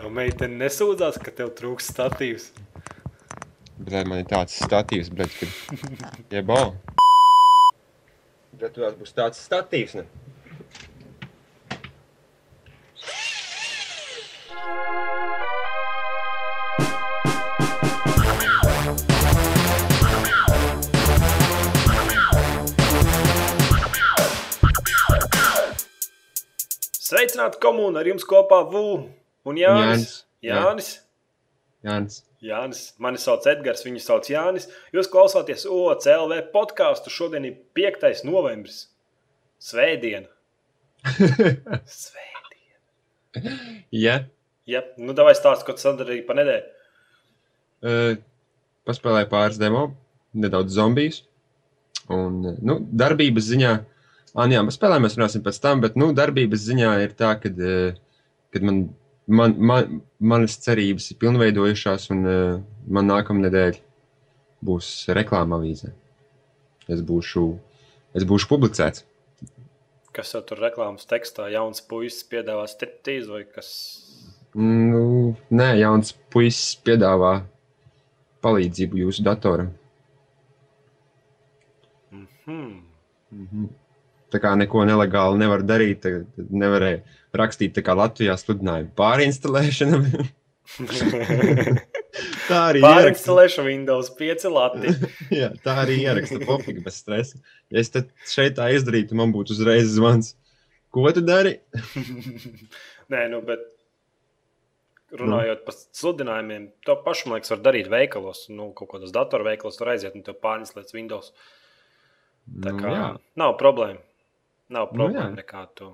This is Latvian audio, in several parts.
Tev meitene nesūdzās, ka tev trūks statīvs. Bet man ir tāds statīvs, bļaļ, kad jebā. Bet tās būs tāds statīvs, ne? Sveicināti komūna ar jums kopā Vū un Jānis. Jānis, jā. Jānis. Jānis. Jānis. Mani sauc Edgars, viņu sauc Jānis. Jūs klausāties OCLV podkāstu. Šodien ir 5. novembris. Svētdiena. Svētdiena. Ja. Jā, nu davai stāst, ko tu sadarīji pa nedēļu. Uh, paspēlēju pāris demo, nedaudz zombijus. Un, nu, darbības ziņā, ah, jā, mēs spēlējām, mēs runāsim pēc tam, bet, nu, darbības ziņā ir tā, ka, kad man, man, man, manas cerības ir pilnveidojušās, un uh, man nākamā nedēļa būs reklāma avīzē. Es būšu, es būšu publicēts. Kas jau tur reklāmas tekstā jauns puisis piedāvā striptīzu vai kas? Nu, nē, jauns puisis piedāvā palīdzību jūsu datoram. Hmm. Mhm. Tā kā neko nelegāli nevar darīt, nevarēja rakstīt kā Latvijā sludinājumu pārinstalēšanu. tā arī ieraksta. Pārinstalēšu Windows 5 lati. Jā, tā arī ieraksta pofīgi bez stresa. Ja es tad šeit tā izdarītu, man būtu uzreiz zvans. Ko tu dari? Nē, nu, bet runājot par sludinājumiem, to pašu, man liekas, var darīt veikalos. Nu, kaut kādos datorveikalos var aiziet un te pārinstalēt Windows. Tā Nu, kā jā. nav problēma. Nav Nu, problēma jā. nekā tu.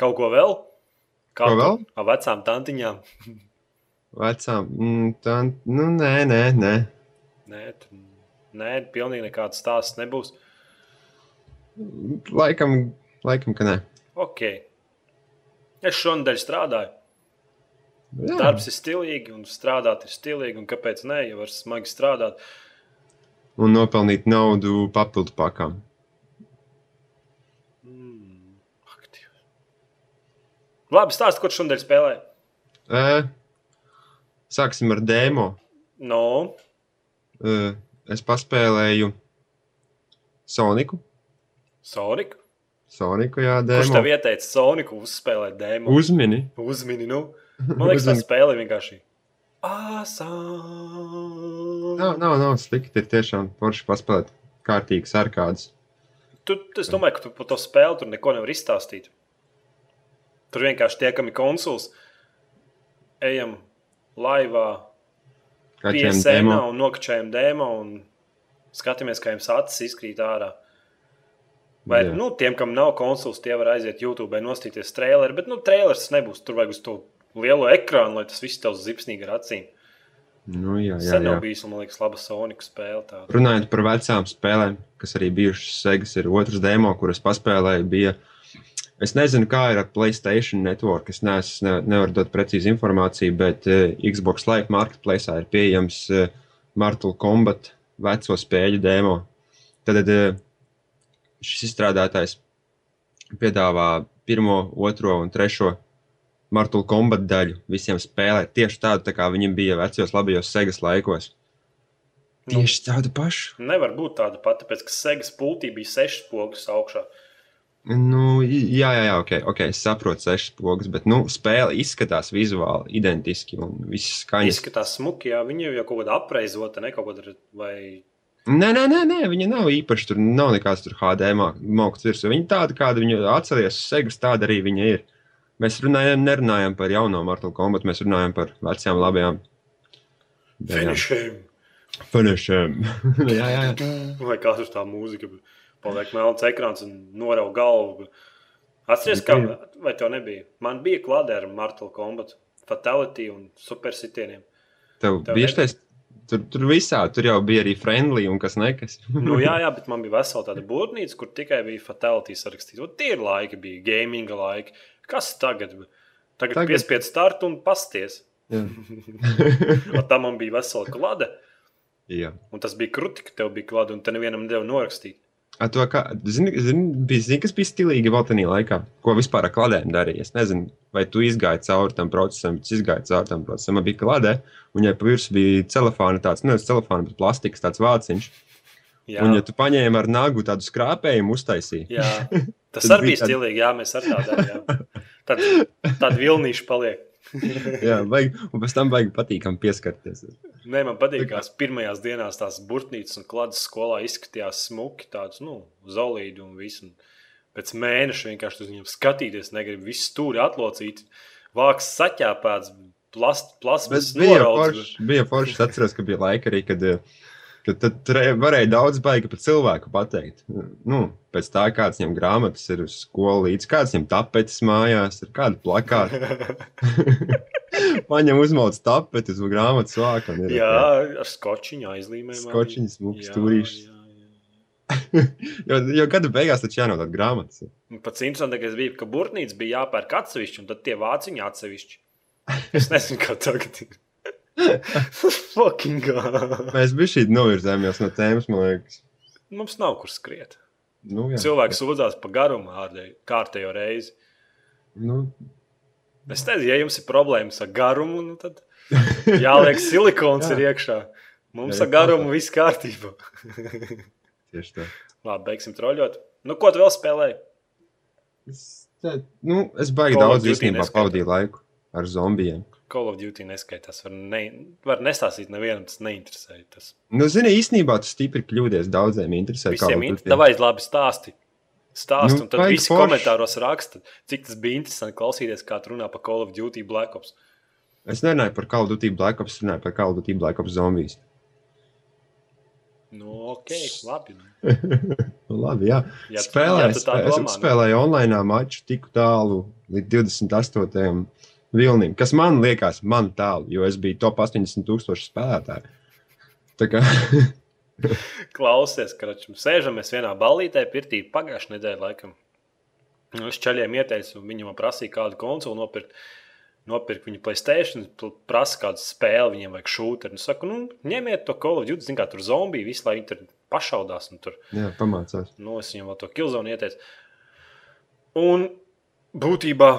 Kaut ko vēl? Kā Ko vēl? Ar vecām tantiņām. Vecām, mm, tā, nu, nē, nē, nē. Nē, tu, nē, pilnīgi nekāds stāsts nebūs. Laikam, laikam, ka nē. Ok. Es šonadēļ strādāju. Jā. Darbs ir stilīgi un strādāt ir stilīgi. Un kāpēc ne? Ja var smagi strādāt, Un nopelnīt naudu papildu pakām. mm, aktīvi. Labi, stāsti, tu šodien spēlēji. E, sāksim ar demo. No, E, es paspēlēju Soniku. Sonic. Soniku, jā, Kurš demo. tev ieteica Soniku uzspēlēt dēmu? Uzmini. Uzmini, nu. Man liekas, tā spēle vienkārši. Asā. Nav, nav, nav slikti. Ir tiešām forši paspēlēt kārtīgas arkādas. Tu- es domāju, ka tu par to spēli tur neko nevar izstāstīt. Tur vienkārši tiekam ir konsuls, ejam laivā, piesēnā demo. un nokačējam dēmu un skatāmies, kā jums acis izkrīt ārā. Vai Jā. nu, tiem, kam nav konsuls, tie var aiziet YouTube nostīties traileri, bet nu, trailers nebūs. Tur vajag uz to lielo ekrānu, lai tas viss tev zipsnīgi ar acīm. Nu, jā, jā, Sen jā. nav bijis, man liekas, laba Sonika spēle. tāda. Runājot par vecām spēlēm, kas arī bijušas Segas, ir otrs demo, kuras paspēlēju. Bija, es nezinu, kā ir ar Playstation Network. Es neesmu, ne, nevaru dot precīzi informāciju, bet uh, Xbox Live Marketplace ir pieejams uh, Mortal Kombat veco spēļu demo. Tad uh, šis izstrādātājs piedāvā pirmo, otro un trešo Mortal Kombat daļu visiem spēlēt tieši tādu, tā kā viņiem bija vecajos labajos Segas laikos. Nu, Tieši tādu pašu. Nevar būt tāda pati, tāpēc, ka Segas pultī bija sešas pogas augšā. Nu, jā, jā, jā ok, ok, es saprotu, sešas pogas, bet nu, spēle izskatās vizuāli identiski un viss skaņas. Izskatās smuki, jā, viņi jau kaut kāda apreizota, ne kaut kāda vai Nē, nē, nē, nē, viņa nav īpaši. Tur nav nekāds tur HD mākslinieks virsū. Viņa tāda, kāda viņa atceries segas, tāda arī viņa ir. Mēs runājam, nerunājam par jauno Mortal Kombat, mēs runājam par vecām, labajām. finishiem. Finishiem. jā, jā, jā. Vai kā tur tā mūzika paliek melns ekrāns un norauga galvu. Atceries, kā, vai tev nebija? Man bija klāte ar Mortal Kombat, Fatality un Super Sitieniem. Tev Tev bija šis. Tur, tur visā, tur jau bija arī friendly un kas nekas. Nu, jā, jā, bet man bija vesela tāda būrnīca, kur tikai bija Fatality sarakstīts. Un tie ir laiki, bija gaminga laiki. Kas tagad? Tagad, Tagad- tagad... piespied startu un pasties. Tam man bija vesela klāte. Un tas bija krūti, ka tev bija klāte, un te nevienam nedēļa norakstīt. Kā, zini, zini, bija, zini, kas bija stilīgi vēl tajā laikā, ko vispār ar kladēm darīja. Es nezinu, vai tu izgāji cauri tam procesam, bet es izgāju cauri tam procesam. Man bija kladē, un ja pa virsmu bija telefona, tāds nevis telefona, bet plastikas tāds vāciņš. Jā. Un, ja tu paņēmi ar nagu tādu skrāpējumu, uztaisīji. Jā, tas arī bija stilīgi. Jā, mēs ar tādu darījām. Tad, tad vilnīši paliek. jā, vajag, un pēc tam vajag patīkami pieskarties. Nē, man patīk, ka pirmajās dienās tās burtnīcas un klases skolā izskatījās smuki, tāds, nu, zolīdi un viss. Pēc mēneša vienkārši uz viņiem skatīties, negribu visu stūri atlocīt, vāks saķēpēts, plast, plasmas noraudzes. Bija forši, es atceros, ka bija laika arī, kad uh, ka tad varēja daudz baigi par cilvēku pateikt. Nu, pēc tā, kāds viņam grāmatas ir uz skolu līdzi, kāds viņam tapetes mājās, ir kāda plakāta. Paņem uzmauc tapeti uz grāmatas vāka. Ir, jā, ar skočiņu aizlīmēm. Skočiņu smūgi stūrīšus. jo, jo gada beigās taču jānodod grāmatas. Pats interesantākais bija, ka burtnīca bija jāpērk atsevišķi, un tad tie vāciņi atsevišķi. Es nezinu, kā tagad ir. Fucking god. Mēs bijām šī novirzāmies no tēmas, man liekas. Mums nav kur skriet. Nu, jā, Cilvēks sūdzās par garumu kārtējo reizi. Nu. Es nezinu, ja jums ir problēmas ar garumu, nu tad jāliek silikons jā. ir iekšā. Mums jā, ar garumu tā. viss kārtībā. Tieši tā. Labi, beigsim troļļot. Nu, ko tu vēl spēlēji? Es, tā, nu, es baigi Call daudz īstenībā pavadīju laiku ar zombijiem. Call of Duty neskaitās. Var, ne, var nestāstīt, nevienam tas neinteresē. Tas. Nu, zini, īstenībā tas stipri kļūdies. Daudziem interesē. Visiem interesē. Vai labi stāsti? Stāst, nu, un tad visi forši. komentāros raksta, cik tas bija interesanti klausīties, kā runā par Call of Duty Black Ops. Es nerunāju par Call of Duty Black Ops, runāju par Call of Duty Black Ops zombijas. Nu, ok, labi. nu, labi, jā. jā spēlēju, jā, spēlēju, domā, spēlēju online maču tik tālu līdz 28 vilnim, kas man liekas, man tālu, jo es biju top 80 tūkstoši spēlētāji. Tā kā. Klausies, ka mēs sēžamies vienā ballītē, pirtī pagājušajā nedēļā laikam. Nu, es čaļiem ieteicu, viņi man prasīja kādu konsoli nopirkt. Nopirkt viņu Playstation, prasa kādu spēli, viņiem vajag šūnu. Es saku, nu, ņemiet to Call of Duty, zināmā mērā, tur zombiju, visu laiku tur pašaudās. Tur, Jā, pamācās. Nu, es viņam vēl to Killzone ieteicu. Un būtībā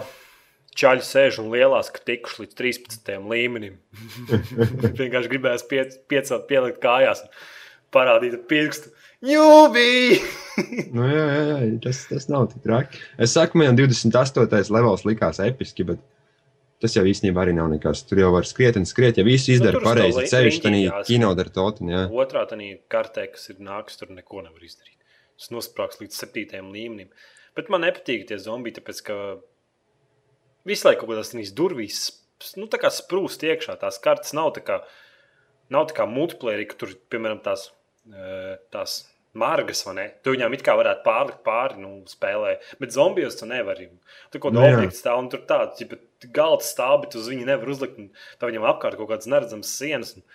Čaļi sēž un lielās, ka tikuši līdz 13. līmenim. Vienkārši gribēs pie, piecelt, pielikt kājās un parādīt ar pirkstu. Jūbī! nu, jā, jā, jā, tas, tas nav tik traki. Es saku, man 28. levels likās episki, bet tas jau īstenībā arī nav nekas. Tur jau var skriet un skriet, ja visu izdara nu, pareizi. Ceļš tādā kino dara totiņā. Otrā tādā kartē, kas ir nāks, tur neko nevar izdarīt. Tas nosprāgs līdz 7. līmenim. Bet man nepatīk tie zombiji, tāpēc ka visu laiku kaut kādas durvīs nu, sprūst iekšā. Tās kartes nav tā kā, nav tā kā multiplayer, ka tur, piemēram, tās, e, tās margas, vai ne? Tu viņām it kā varētu pārlikt pāri, nu, spēlē, bet zombijos tu nevari. Tur kaut kāda nu, objekta stāv un tur tāds, ja galds stāv, bet uz viņu nevar uzlikt, tā viņam apkārt kaut kādas neredzamas sienas. Un,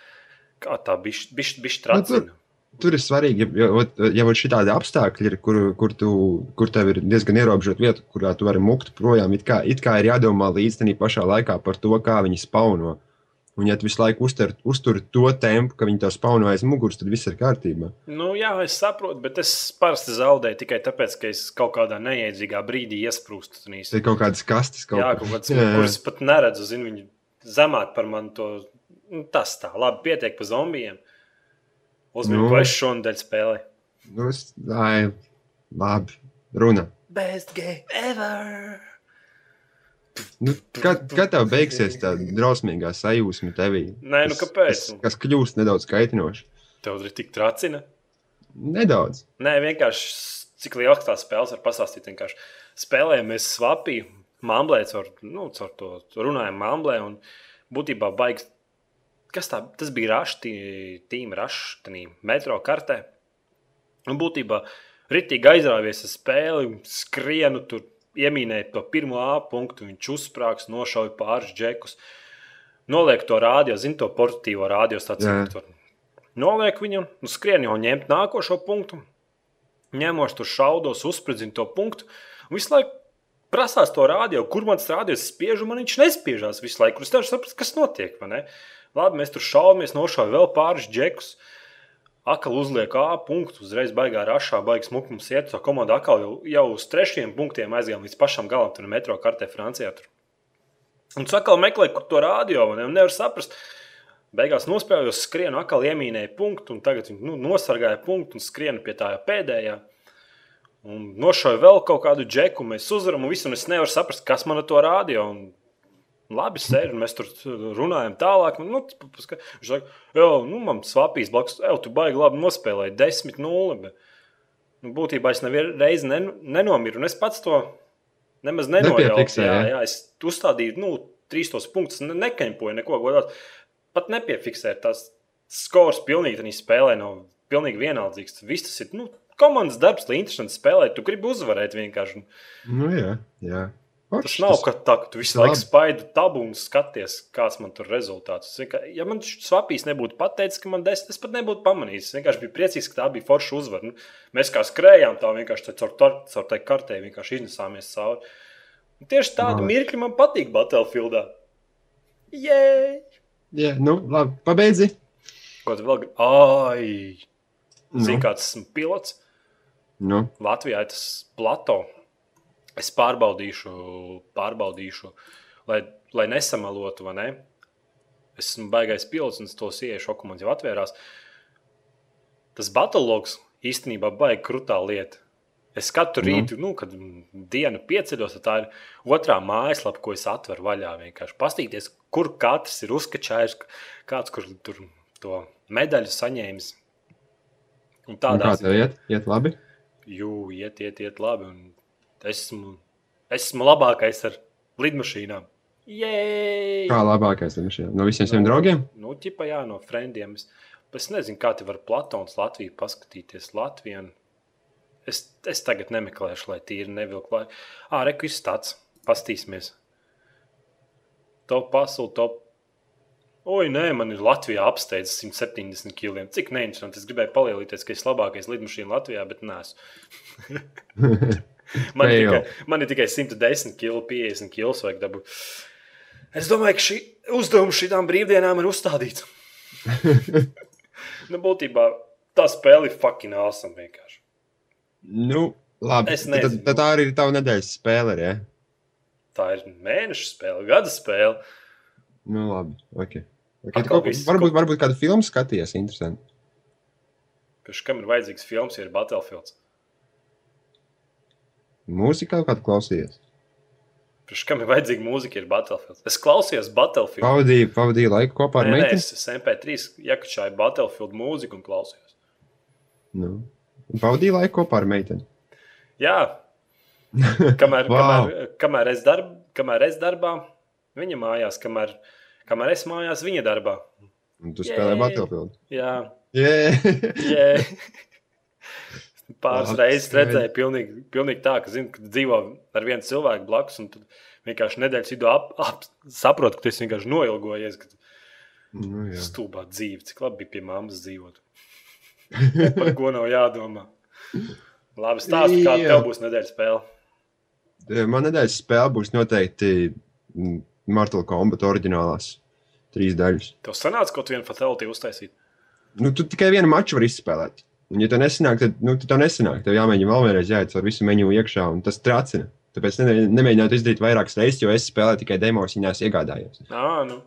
kā tā bišķi tracina. Nu, Tur ir svarīgi, ja, ja, ja ir šādi apstākļi, ir, kur, kur, tu, kur tev ir diezgan ierobežota vieta, kurā tu vari mukt projām. It kā, it kā ir jādomā līdz tam pašā laikā par to, kā viņi spauno. Un, ja tu visu laiku uztur, uztur to tempu, ka viņi to spauno aiz muguras, tad viss ir kārtībā. Nu, jā, es saprotu, bet es parasti zaudēju tikai tāpēc, ka es kaut kādā neiedzīgā brīdī iesprūstu. Tas ir kaut kādas kastes, kaut, jā, kaut kādas, kuras pat neredzu. Zinu, viņi zemāk par mani to. Nu, tas tā, labi, pietiek par zombijiem. Uzmanīgi, nu, ko es šonadēļ spēlēju. Nu, es, ai, labi, runa. Best game ever! Nu, kad, kad tev beigsies tā drausmīgā sajūsma tevī? Nē, nu kāpēc? Kas, kas kļūst nedaudz kaitinoši. Tev ir tik tracina? Nedaudz. Nē, vienkārši cik liels tās spēles var pastāstīt. Vienkārši spēlējamies svapī, mamblē, caur, nu, caur to runājam mamblē un būtībā baigs kas tā, tas bija rašs, tīm rašs, metro kartē. Un būtībā ritīgi aizrāvies ar spēli, skrienu tur, iemīnēja to pirmo A punktu, viņš uzsprāgs, nošauja pāris džekus. Noliek to rādio, zina to portatīvo radiostaciju. Noliek viņam, nu skrien jau ņemt nākošo punktu. Ņemos tur šaudos, uzspridzinu to punktu. Un visu laiku prasās to rādio, kur man tas rādio spiež, un man viņš nespiežās visu laiku. Es nevaru saprast, kas notiek. Labi, mēs tur šaujamies, nošauju vēl pāris džekus. Akal uzliek A punktu, uzreiz baigā rašā, baigas smukums iet. Tā komanda atkal jau, jau uz trešiem punktiem aizgājām līdz pašam galam, tur metro kartē Francijā. Tur. Un tu atkal meklē, kur to rādio, un nevar saprast. Beigās nospēlējos, skrienu, atkal iemīnēju punktu, un tagad nu, nosargāju punktu un skrienu pie tā pēdējā. Un nošauju vēl kaut kādu džeku, mēs uzvaram, un visu, un es nevaru saprast, kas man to rādio. Un Labi, sēž, un mēs tur runājam tālāk. Nu, viņš saka, jau, nu, man svapīs blakus, jau, tu baigi labi nospēlēji 10-0. Bet, nu, būtībā es nevienu reizi nen, nenomiru, un es pats to nemaz nenojaucu. Jā, jā, es uzstādīju, nu, trīs tos punktus, ne, nekaņpoju neko godāt. Pat nepiefiksēju tās skors pilnīgi tādā spēlē nav pilnīgi vienaldzīgs. Viss tas ir, nu, komandas darbs, lai interesanti spēlēt. Tu gribi uzvarēt vienkārši. Nu, jā, jā. Oš, tas nav tas... tā, ka tu visu laiku spaidi tabu un skaties, kāds man tur rezultāts. Ja man svapīs nebūtu pateicis, ka man desmit, es pat nebūtu pamanījis. Es vienkārši biju priecīgs, ka tā bija forša uzvara. Nu, mēs kā skrējām, tā vienkārši caur, caur tai kartē vienkārši iznesāmies cauri. Un tieši tādu no. mirkli man patīk Battlefieldā. Jē! Jā, nu, labi, pabeidzi. Ko tu vēl? Ai! Zini, nu. kāds esmu pilots? Nu. Latvijā tas plato es pārbaudīšu, pārbaudīšu lai, lai nesamalotu, vai ne? Es esmu baigais pilots, un to sievišu šoku man jau atvērās. Tas battlogs īstenībā baigi krutā lieta. Es katru mm. rītu, nu, kad dienu pieceļos, tā ir otrā mājaslapa, ko es atveru vaļā. Vienkārši paskatīties, kur katrs ir uzkačājis, kāds kur tur to medaļu saņēmis. Un tādā veidā iet, iet labi. Jū, iet, iet, iet labi. Un esmu, esmu labākais ar lidmašīnām. Jej! Kā labākais lidmašīnām? No visiem saviem no, draugiem? Nu, ķipa, jā, no frendiem. Es, es nezinu, kā te var Platons Latviju paskatīties Latviju. Es, es tagad nemeklēšu, lai tīri nevilku. Ā, reku izstāts. Pastīsimies. Top pasauli, top Oi, nē, man ir Latvijā apsteidzis 170 kg. Cik neinteresanti. Es gribēju palielināties, ka es labākais lidmašīna Latvijā, bet nē, Man, ir tikai, man ir tikai 110 kg, 50 kg vajag dabūt. Es domāju, ka šī uzdevuma šīm brīvdienām ir uzstādīts. nu, būtībā tā spēle ir fucking awesome vienkārši. Nu, labi. Tad, tad tā arī ir tava nedēļas spēle. Ja? Tā ir mēneša spēle, gada spēle. Nu, labi. Okay. Okay, kaut, viss, varbūt, varbūt kādu filmu skatījies, interesanti. Pēc kam ir vajadzīgs films, ja ir Battlefields? Mūzika kādu klausījies? Pēc kam ir vajadzīga mūzika, ir Battlefield? Es klausījos Battlefield. Pavadīju, pavadīju laiku kopā ar meiteni. Es MP3 iekačāju Battlefield mūziku un klausījos. Nu. Pavadīju laiku kopā ar meiteni. Jā. Kamēr, wow. kamēr, kamēr, es darb, kamēr es darbā, viņa mājās, kamēr, kamēr es mājās, viņa darbā. Un tu spēlē Battlefield? Jā. Yeah. yeah. Pāris reizes redzēju, pilnīgi, pilnīgi tā, ka, zinu, ka dzīvo ar vienu cilvēku blakus, un tu vienkārši nedēļas vidū ap, ap, saproti, ka tu esi vienkārši noilgojies. Ka nu, stulbā dzīve, cik labi bija pie mammas dzīvot. Par ko nav jādomā. Labi, stāsti, kāda tev būs nedēļas spēle. Man nedēļas spēle būs noteikti mm, Mortal Kombat oriģinālās trīs daļas. Tev sanāca kaut vienu fatality uztaisīt? Nu, tu tikai vienu maču vari izspēlēt. Un, ja tev nesanāk, tad nu, tev nesanāk. Tev jāmēģina vēl vienreiz jāiet ar visu menu iekšā, un tas tracina. Tāpēc ne, nemēģināt izdarīt vairākas reizes, jo es spēlēju tikai demos, viņās iegādājos. À, nu.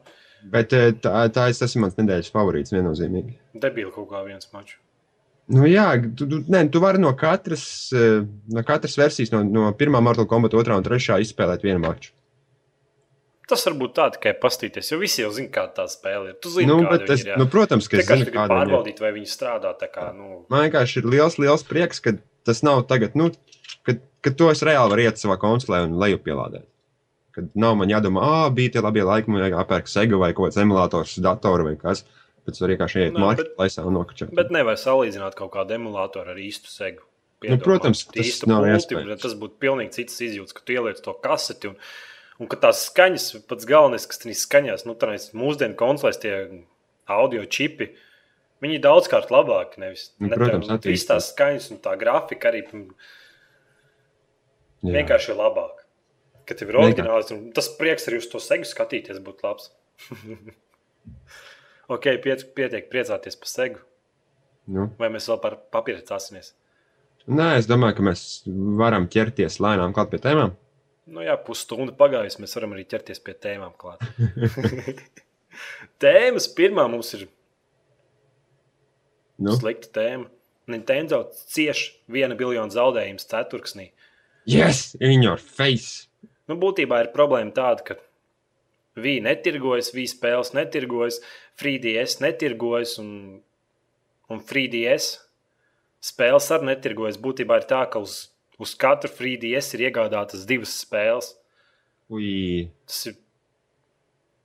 Bet eh, tā, tā es, tas ir mans nedēļas favorīts viennozīmīgi. Debīli kaut kā viens mačs. Nu, jā, tu, tu, ne, tu vari no katras, eh, no katras versijas, no, no pirmā Mortal Kombat, otrā un trešā izspēlēt vienu maču. Tas var būt tā tikai pastīties, jo visi jau zina, kāda tā spēle ir. Tu zini, nu, tas, ir, nu, protams, ka es zinu, kāda ir. Pārbaudīt, vai viņi strādā tā kā. Nu... Man vienkārši ir liels, liels prieks, ka tas nav tagad, nu, kad, kad to es reāli varu iet savā konsolē un lejupielādēt. Kad nav man jādomā, ah, bija tie labie laiki, man jāpērk sega vai kaut kāds emulators, datoru vai kas. Bet es varu vienkārši iet marketplace un nokačāt. Bet nevar salīdzināt kaut kādu emulātoru ar īstu segu. Piedomā, nu, protams, tas iespējams. Tas būtu pilnīgi cits izjūts, ka tu ieliec to kaseti un Un ka tās skaņas, pats galvenais, kas tur skaņās, nu, tādā mūsdienu konsolēs, tie audio čipi, viņi ir daudzkārt labāki. Nevis, nu, protams, ne, visas tās skaņas un tā grafika arī Jā. vienkārši ir labāka. Kad tev ir oriģināls, un tas prieks arī uz to segu skatīties būtu labs. ok, piet, pietiek priecāties par segu. Nu. Vai mēs vēl par papīru cāsimies? Nē, es domāju, ka mēs varam ķerties lēnām klāt pie tēmām. Nu, jā, pusstunda pagājusi. Mēs varam arī ķerties pie tēmām. Tēmas pirmā mums ir Nu. slikta tēma. Nintendo cieš viena biljona zaudējumus ceturksnī. Yes, in your face! Nu, būtībā ir problēma tāda, ka Vīna netirgojas, Vīna spēles netirgojas, FreeDS netirgojas un, un FreeDS spēles arī netirgojas. Būtībā ir tā, ka uz, uz katru FreeDS ir iegādātas divas spēles. Ui, Tas ir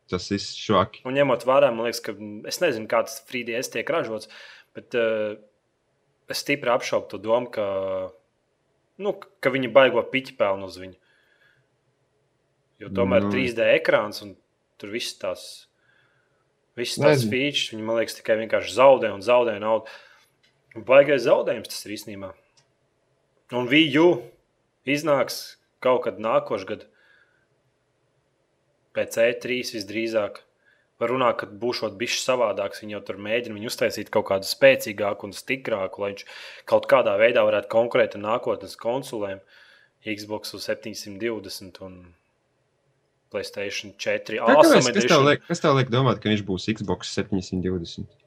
tas ir šoki. Un ņemot vērā, man liekas, ka es nezinu, kā tas 3DS tiek ražots, bet uh, es stipri apšaubu to domu, ka, nu, ka viņi baigo piķi pelnu uz viņu. Jo tomēr Nu. nu. 3D ekrāns un tur viss tās. Visas tās features, viņi man liekas, tikai vienkārši zaudē un zaudē naudu. Baigais zaudējums tas ir īstenībā. Un VU iznāks kaut kad nākošais gads pēc E3 visdrīzāk. Var runāt, ka būšot bijis savādāks. Viņi jau tur mēģina viņu uztaisīt kaut kādu spēcīgāku un stiprāku, lai viņš kaut kādā veidā varētu konkurēt ar nākotnes konsolēm. Xbox 720 un Playstation 4. Kā, Awesome kāpēc, kas, tev liek, kas tev liek domāt, ka viņš būs Xbox 720?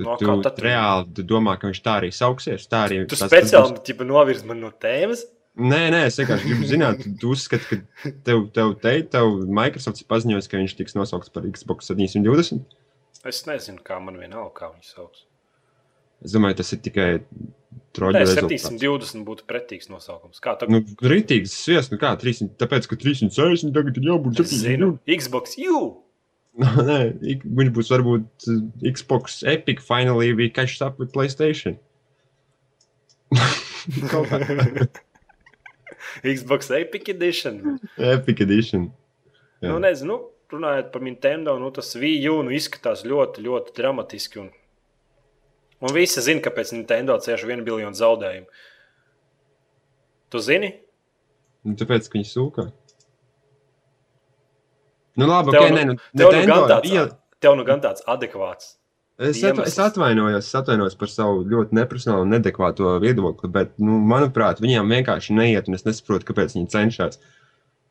Tu, No, tu tad reāli tu domā, ka viņš tā arī sauksies. Tā arī Tu tas- tas speciāli būs- ķipa, novirzi man no tēmas. Nē, nē, es vienkārši gribu zināt, tu, uzskati, ka tev, tev, te, tev Microsoft ir paziņojis, ka viņš tiks nosaukts par Xbox 720. Es nezinu, kā man vienalga, kā viņi sauc. Es domāju, tas ir tikai troļu Nē, rezultāts. 720 būtu pretīgs nosaukums. Kā tā? Nu, rītīgs sviest, nu kā 300, tāpēc, ka 360 tagad ir jābūt es zinu. Xbox U. Nē, ik- viņš būs varbūt uh, Xbox Epic finally we catch up with PlayStation. Xbox Epic Edition. Epic Edition. Jā. Nu, nezinu, nu, runājot par Nintendo, nu, tas Wii U nu, izskatās ļoti, ļoti dramatiski. Un, un visi zina, kāpēc Nintendo cieši vienu biljonu zaudējumu. Tu zini? Nu, tāpēc, ka viņi sūkā. Nu, labi, Tev ok, nu- nē, nu, Tev nu, gan tāds, bija. tev nu gan tāds adekvāts. Es, atva, es atvainojos, es atvainojos par savu ļoti neprofesionālu un nedekvāto viedokli, bet, nu, manuprāt, viņiem vienkārši neiet, un es nesaprotu, kāpēc viņi cenšas.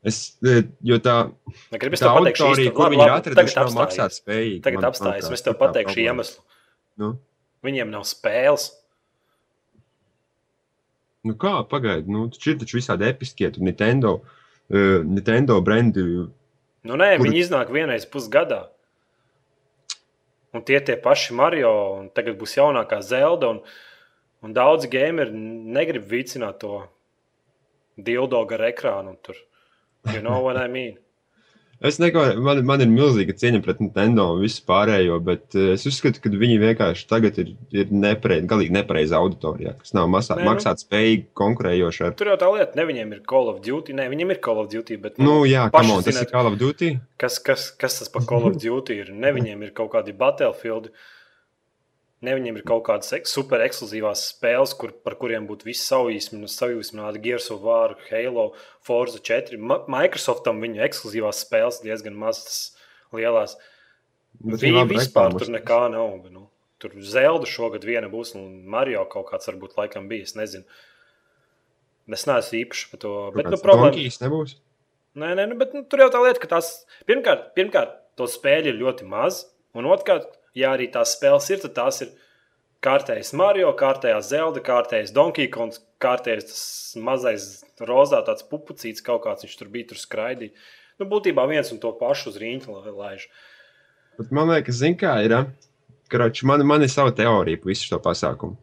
Es, eh, jo tā, Gribu es tā auditorija, kur viņi ir atraduši, nav maksāt spējīgi. Tagad apstājies, es tev pateikšu iemeslu. Nu, Viņiem nav spēles. nu kā, pagaidi, nu, ir taču visādi episkie, tur Nintendo, uh, Nintendo brendi. Nu, nē, Kur- viņi iznāk vienreiz pusgadā. Un tie tie paši Mario, un tagad būs jaunākā Zelda. Un, un daudzi gameri negrib vicināt to dildo gar ekrānu. Tur, you know what I mean? Es neko, man, man ir milzīga cieņa pret Nintendo un visu pārējo, bet uh, es uzskatu, ka viņi vienkārši tagad ir, ir nepareizi, galīgi nepareiza auditorijā, kas nav masā, Nē, nu. maksāt spējīgi konkurējoši ar. Tur jau tā lieta, ne viņiem ir Call of Duty. Nē, viņiem ir Call of Duty. Bet, Nu, jā, paši come on, tas zināt, ir Call of Duty. kas, kas, kas tas par Call of Duty ir. Ne viņiem ir kaut kādi Battlefield, ne viņiem ir kaut kādas super ekskluzīvās spēles, kur, par kuriem būtu visi savīsmināti Gears of War, Halo, Forza 4. Ma Microsoftam viņu ekskluzīvās spēles diezgan maz tas lielās. Bet Viņi labi vispār tur nekā nav. Nu, tur Zelda šogad viena būs, un Mario kaut kāds varbūt laikam bija. Es nezinu. Es neesmu īpaši par to. Bet, nu, problēma, nebūs. Nē, nē, nu, bet nu, tur jau tā lieta, ka tās pirmkārt, pirmkārt to spēļu ir ļoti maz. Un otrkārt, ja arī tās spēles ir, tad tās ir kārtējas Mario, kārtējās Zelda, kārtējais Donkey Kong, kārtējais tas mazais rozā, tāds pupucīts kaut kāds viņš tur bija, tur skraidīja. Nu, būtībā viens un to pašu uz rīņķa lai- laiž. Bet man liekas, zin kā ir. Karoči, man, man ir sava teorija par visu šo pasākumu.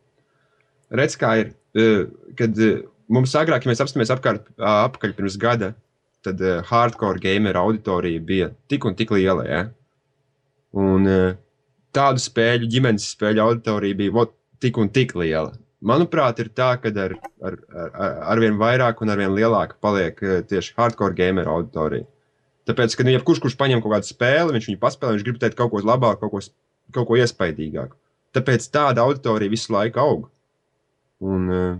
Redz, kā ir. eh, Kad eh, mums agrāk, ja mēs apstāmies apkārt, apakaļ pirms gada, tad uh, hardcore gameru auditorija bija tik un tik liela. Ja? Un tādu spēļu, ģimenes spēļu auditorija bija vot, tik un tik liela. Manuprāt, ir tā, ka ar, ar, ar, ar vien vairāk un ar vien lielāka paliek uh, tieši hardcore gameru auditorija. Tāpēc, ka nu, jebkurš, kurš paņem kaut kādu spēli, viņš viņu paspēlē, viņš grib teikt kaut ko labāku, kaut ko, kaut ko iespaidīgāku. Tāpēc tāda auditorija visu laiku aug. Un, uh,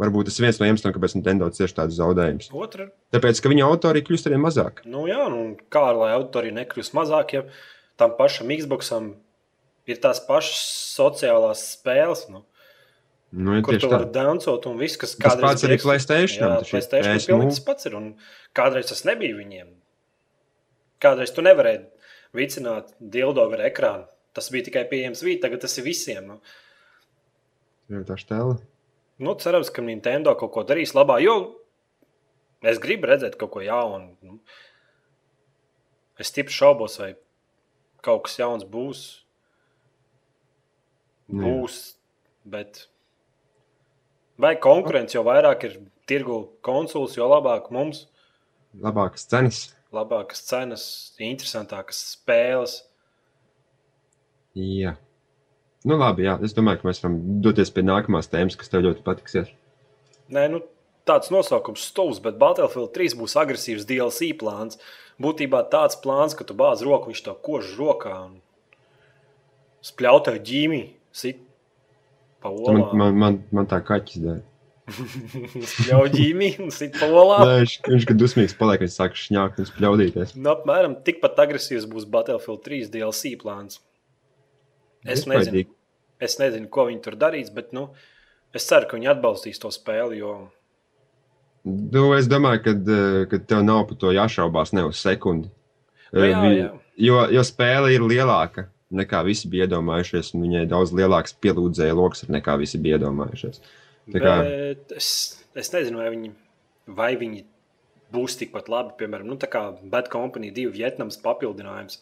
varbūt tas ir viens no iemesliem, kāpēc Nintendo cieši tādus zaudējumus. Otra, Tāpēc, ka viņa auditorija kļūst arvien mazāk. nu jā, nu, kā lai auditorija nekļūst mazāk, ja tam pašam Xboxam ir tās pašas sociālās spēles. Nu. Nu, ja Kur tu vari dancot un viss, kas Tas kādreiz pats arī Playstation. Jā, Tas Playstation PS pilnīgi tas pats ir. Un kādreiz tas nebija viņiem. Kādreiz tu nevarēji vicināt dildo ar ekrānu. Tas bija tikai pieejams vīt, tagad tas ir visiem. Nu. Jā, tā štēla. Nu, cerams, ka Nintendo kaut ko darīs labā, jo es gribu redzēt kaut ko jaunu. Nu. Es stipri šaubos, vai kaut kas jauns būs. Nu jā. Būs, bet vai konkurence jau vairāk ir tirgu konsuls, jo labāk mums, Labākas cenas. labākas cenas, interesantākas spēles. Jā. Nu, labi, jā. Es domāju, ka mēs varam doties pie nākamās tēmas, kas tev ļoti patiksies. Nē, nu, tāds nosaukums stūlis, bet Battlefield 3 būs agresīvs DLC plāns. Būtībā tāds plāns, ka tu bāz roku, viņš to kož rokā un spļautāju ģīmi, sit pa Man, olām. man, man, man tā kaķis ģīmi un sit pa olām. Nē, viņš, viņš kad dusmīgs paliek, viņš sāk šņākt un spļaudīties. Nu, apmēram tikpat agresīvs būs Battlefield 3 DLC plāns. Es nezinu, es nezinu, ko viņi tur darīs, bet nu, es ceru, ka viņi atbalstīs to spēli. Jo Nu, es domāju, ka, ka tev nav par to jāšaubās ne uz sekundi. Nu, jā, Vi- jā. Jo, jo spēle ir lielāka nekā visi bija iedomājušies, un viņai daudz lielāks pielūdzēja lokus nekā visi bija iedomājušies. Tā kā- Bet es, es nezinu, vai viņi, vai viņi būs tikpat labi. Piemēram, nu, tā kā Bad Company 2 Vietnams papildinājums.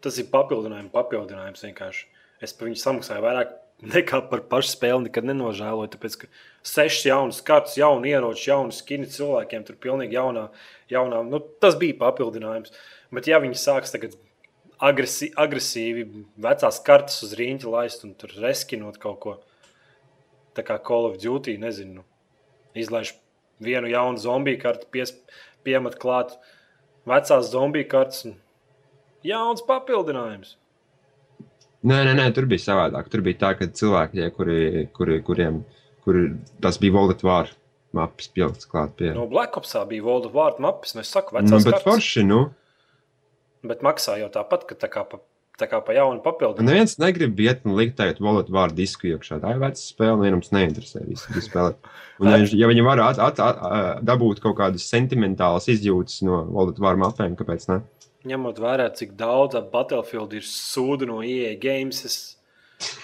Tas ir papildinājums, papildinājums vienkārši. Es par viņu samaksāju vairāk nekā par pašu spēli. Nekad nenožēloju, tāpēc ka sešas jaunas kartas, jaunu ieroču, jaunu skini cilvēkiem, tur pilnīgi jaunā, jaunā. Nu, tas bija papildinājums. Bet ja viņi sāks tagad agresi, agresīvi vecās kartas uz rīņķa laist un tur reskinot kaut ko tā kā Call of Duty, nezinu, izlaiž vienu jaunu zombiju kartu, pies, piemet klāt vecās zombiju kartes un jauns papildinājums. Nē, nē, nē, tur bija savādāk. Tur bija tā, ka cilvēki, tie, kuri, kuri, kuriem kuri, tas bija Volta Vāra maps pielikts klāt pie. No Black Opsā bija of War maps, nu es saku, nu, vecās bet kartes, forši, nu. bet maksā jau tāpat, ka tā kā pa, tā kā pa jaunu Un papildinājumu. neviens negrib iet un likt tagad Volta Vāra disku iekšā. Tā ir veca spēle, un vienam tas neinteresē. Visi, visi spēlē. Un, ja, ja viņi var at, at, at, dabūt kaut kādas sentimentālas izjūtas no Volta Vāra mapēm, kāpēc ne? Ņemot vērā, cik daudz ap Battlefield ir sūdu no EA Games. Es...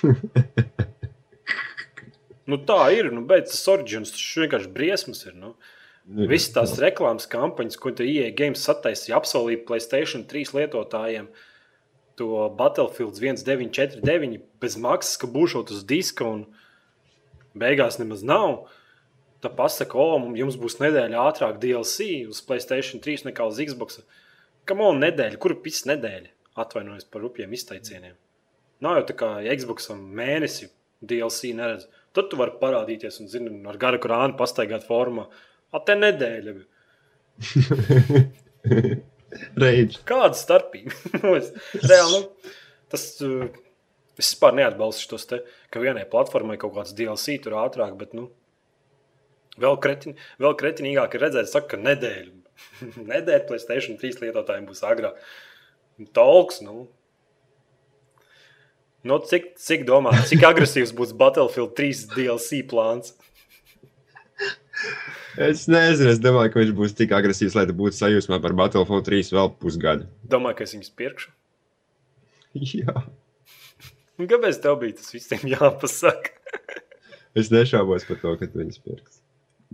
nu, tā ir. Nu, bet tas origins tas vienkārši briesmas ir. Nu. Nu, Visas tās reklāmas kampaņas, ko IE Games sataisīja, apsolīja Playstation 3 lietotājiem, to Battlefield 1949 bez maksas, ka būšot uz diska un beigās nemaz nav. Tā pasaka, o, mums- jums būs nedēļa ātrāk DLC uz Playstation 3 nekā uz Xbox. Kam on nedēļa? Kur pits nedēļa? Atvainojos par rupjiem izteicieniem. Nav jau tā kā Xboxam mēnesi DLC neredz. Tad tu vari parādīties un, zini, ar garu krānu pastaigāt formā. A, te nedēļa. Reidž. Kāda starpība? Nu, reāli, nu, tas, uh, es vispār neatbalstu tos te, ka vienai platformai kaut kāds DLC tur ātrāk, bet, nu, vēl, kretin, vēl kretinīgāk ir redzēt, saka, ka nedēļa. nedēļa Playstation 3 lietotājiem būs agrāk. Talks, nu. Nu, cik, cik domā, cik agresīvs būs Battlefield 3 DLC plāns? Es nezinu, es domāju, ka viņš būs tik agresīvs, lai tu būtu sajūsmā par Battlefield 3 vēl pusgadu. Domāju, ka es viņus pirkšu. Jā. Kāpēc tev bija tas visiem jāpasaka? Es nešaubos par to, ka tu viņus pirksi.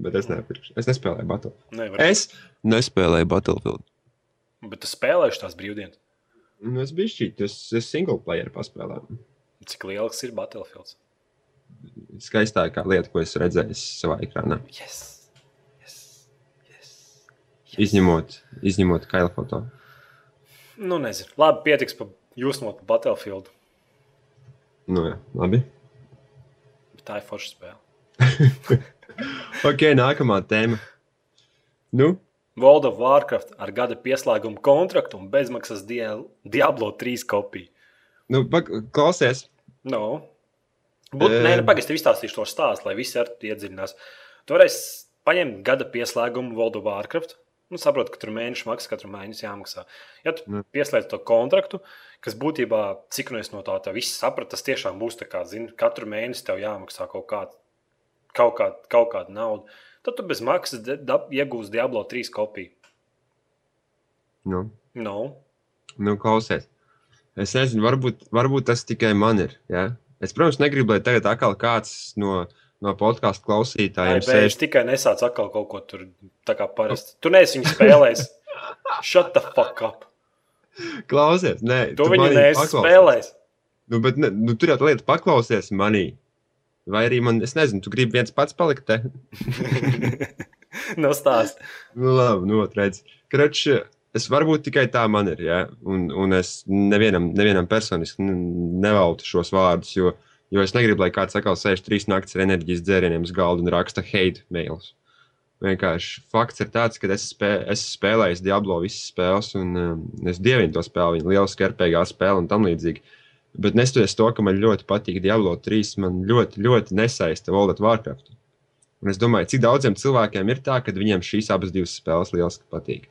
Bet es nepirkšu. Es nespēlēju Battlefield. Nevar. Es nespēlēju Battlefield. Bet tu spēlēji tās brīvdienas. Nu, es biju šķīt, es, es single player paspēlēju. Cik liels ir Battlefield? Skaistākā lieta, ko es redzēju savā ekrānā. Yes. Yes. Yes. Izņemot, izņemot kaila foto. Nu, nezinu. Labi, pietiks par jūsmu par Battlefield. Nu, jā, labi. Bet tā ir forša spēle. Ok, nākamā tēma. Nu, World of Warcraft ar gada pieslēgumu kontraktu un bezmaksas Diablo 3 kopiju. nu pak- klausies. No. Būt, Ē. nē, nu, pagaidi, es izstāstīšu to stāstu, lai visi ar to iedziļinās. Tu varēsi paņemt gada pieslēgumu World of Warcraft, Nu, saprotu, ka tur mēneša maksa katru mēnesi jāmaksā. Ja tu Nu. pieslēdz to kontraktu, kas būtībā, cik nu es no tā tā viss sapratu, tas tiešām būs tā kā, zini, katru mēnesi tev jāmaksā kaut kāda, kaut kāda, kaut kāda nauda. Tad tu bez maksas iegūsi Diablo 3 kopiju. Nu, No. nu, klausies. Es nezinu, varbūt, varbūt tas tikai man ir. Ja? Es, protams, negribu, lai tagad atkal kāds no, no podkāstu Ai, klausītājiem Bēž sēž. tikai nesāc atkal kaut ko tur tā kā parasti. Tu neesi viņu spēlējis. Shut the fuck up. Klausies, nē, Tu viņu manī neesi paklausies. spēlējis. Nu, bet ne, nu, tur jau tā lieta paklausies manī. Vai arī man, es nezinu, tu gribi viens pats palikt te? no stāsta. Nu, labi, nu, redz. Krač, es varbūt tikai tā man ir, ja? un, un es nevienam, nevienam personiski neveltu šos vārdus, jo, jo es negribu, lai kāds atkal sēž trīs naktis ar enerģijas dzērieniem uz galda un raksta hate mails. Vienkārši fakts ir tāds, ka es, spē, es spēlēju Diablo visas spēles, un um, es dievinu to spēli. Viņa liela skarpīgā spēle un tam līdzīgi. Bet neskatoties to, ka man ļoti patīk Diablo 3, man ļoti, ļoti nesaista World of Warcraft. Un es domāju, cik daudziem cilvēkiem ir tā, ka viņiem šīs abas divas spēles lieliski patīk.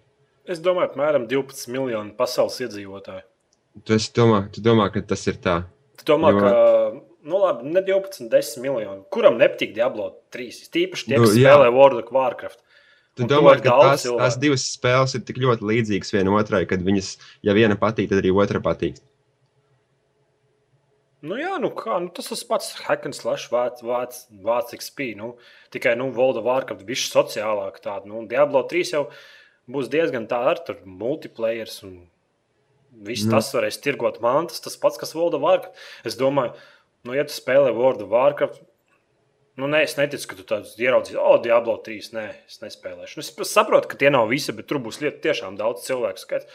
Es domāju, apmēram 12 miljonu pasaules iedzīvotāju. Tu, domā, tu domā, ka tas ir tā. Tu domā, Jo- ka, nu labi, ne 12, 10 miljoni. Kuram nepatīk Diablo 3? Tīpaši tie, Nu, kas jā. spēlē World of Warcraft. Tu domā, ka tās, cilvēku. tās divas spēles ir tik ļoti līdzīgas viena otrai, kad viņas, ja viena patīk, tad arī otra patīk. Nu, jā, nu kā, nu, tas tas pats hack and slash vārds, vārds, vārds XP. Nu, tikai, nu, World of Warcraft bija sociālāk tāda. Nu, Diablo 3 jau būs diezgan tā ar tur multiplayers un viss Nu. tas varēs tirgot mantas. Tas pats, kas World of Warcraft. Es domāju, nu, ja tu spēlē World of Warcraft, nu, nē, es neticu, ka tu tādu ieraudzīsi, o, Diablo 3, nē, es nespēlēšu. Nu, es saprotu, ka tie nav visi, bet tur būs liet, tiešām daudz cilvēku skaits.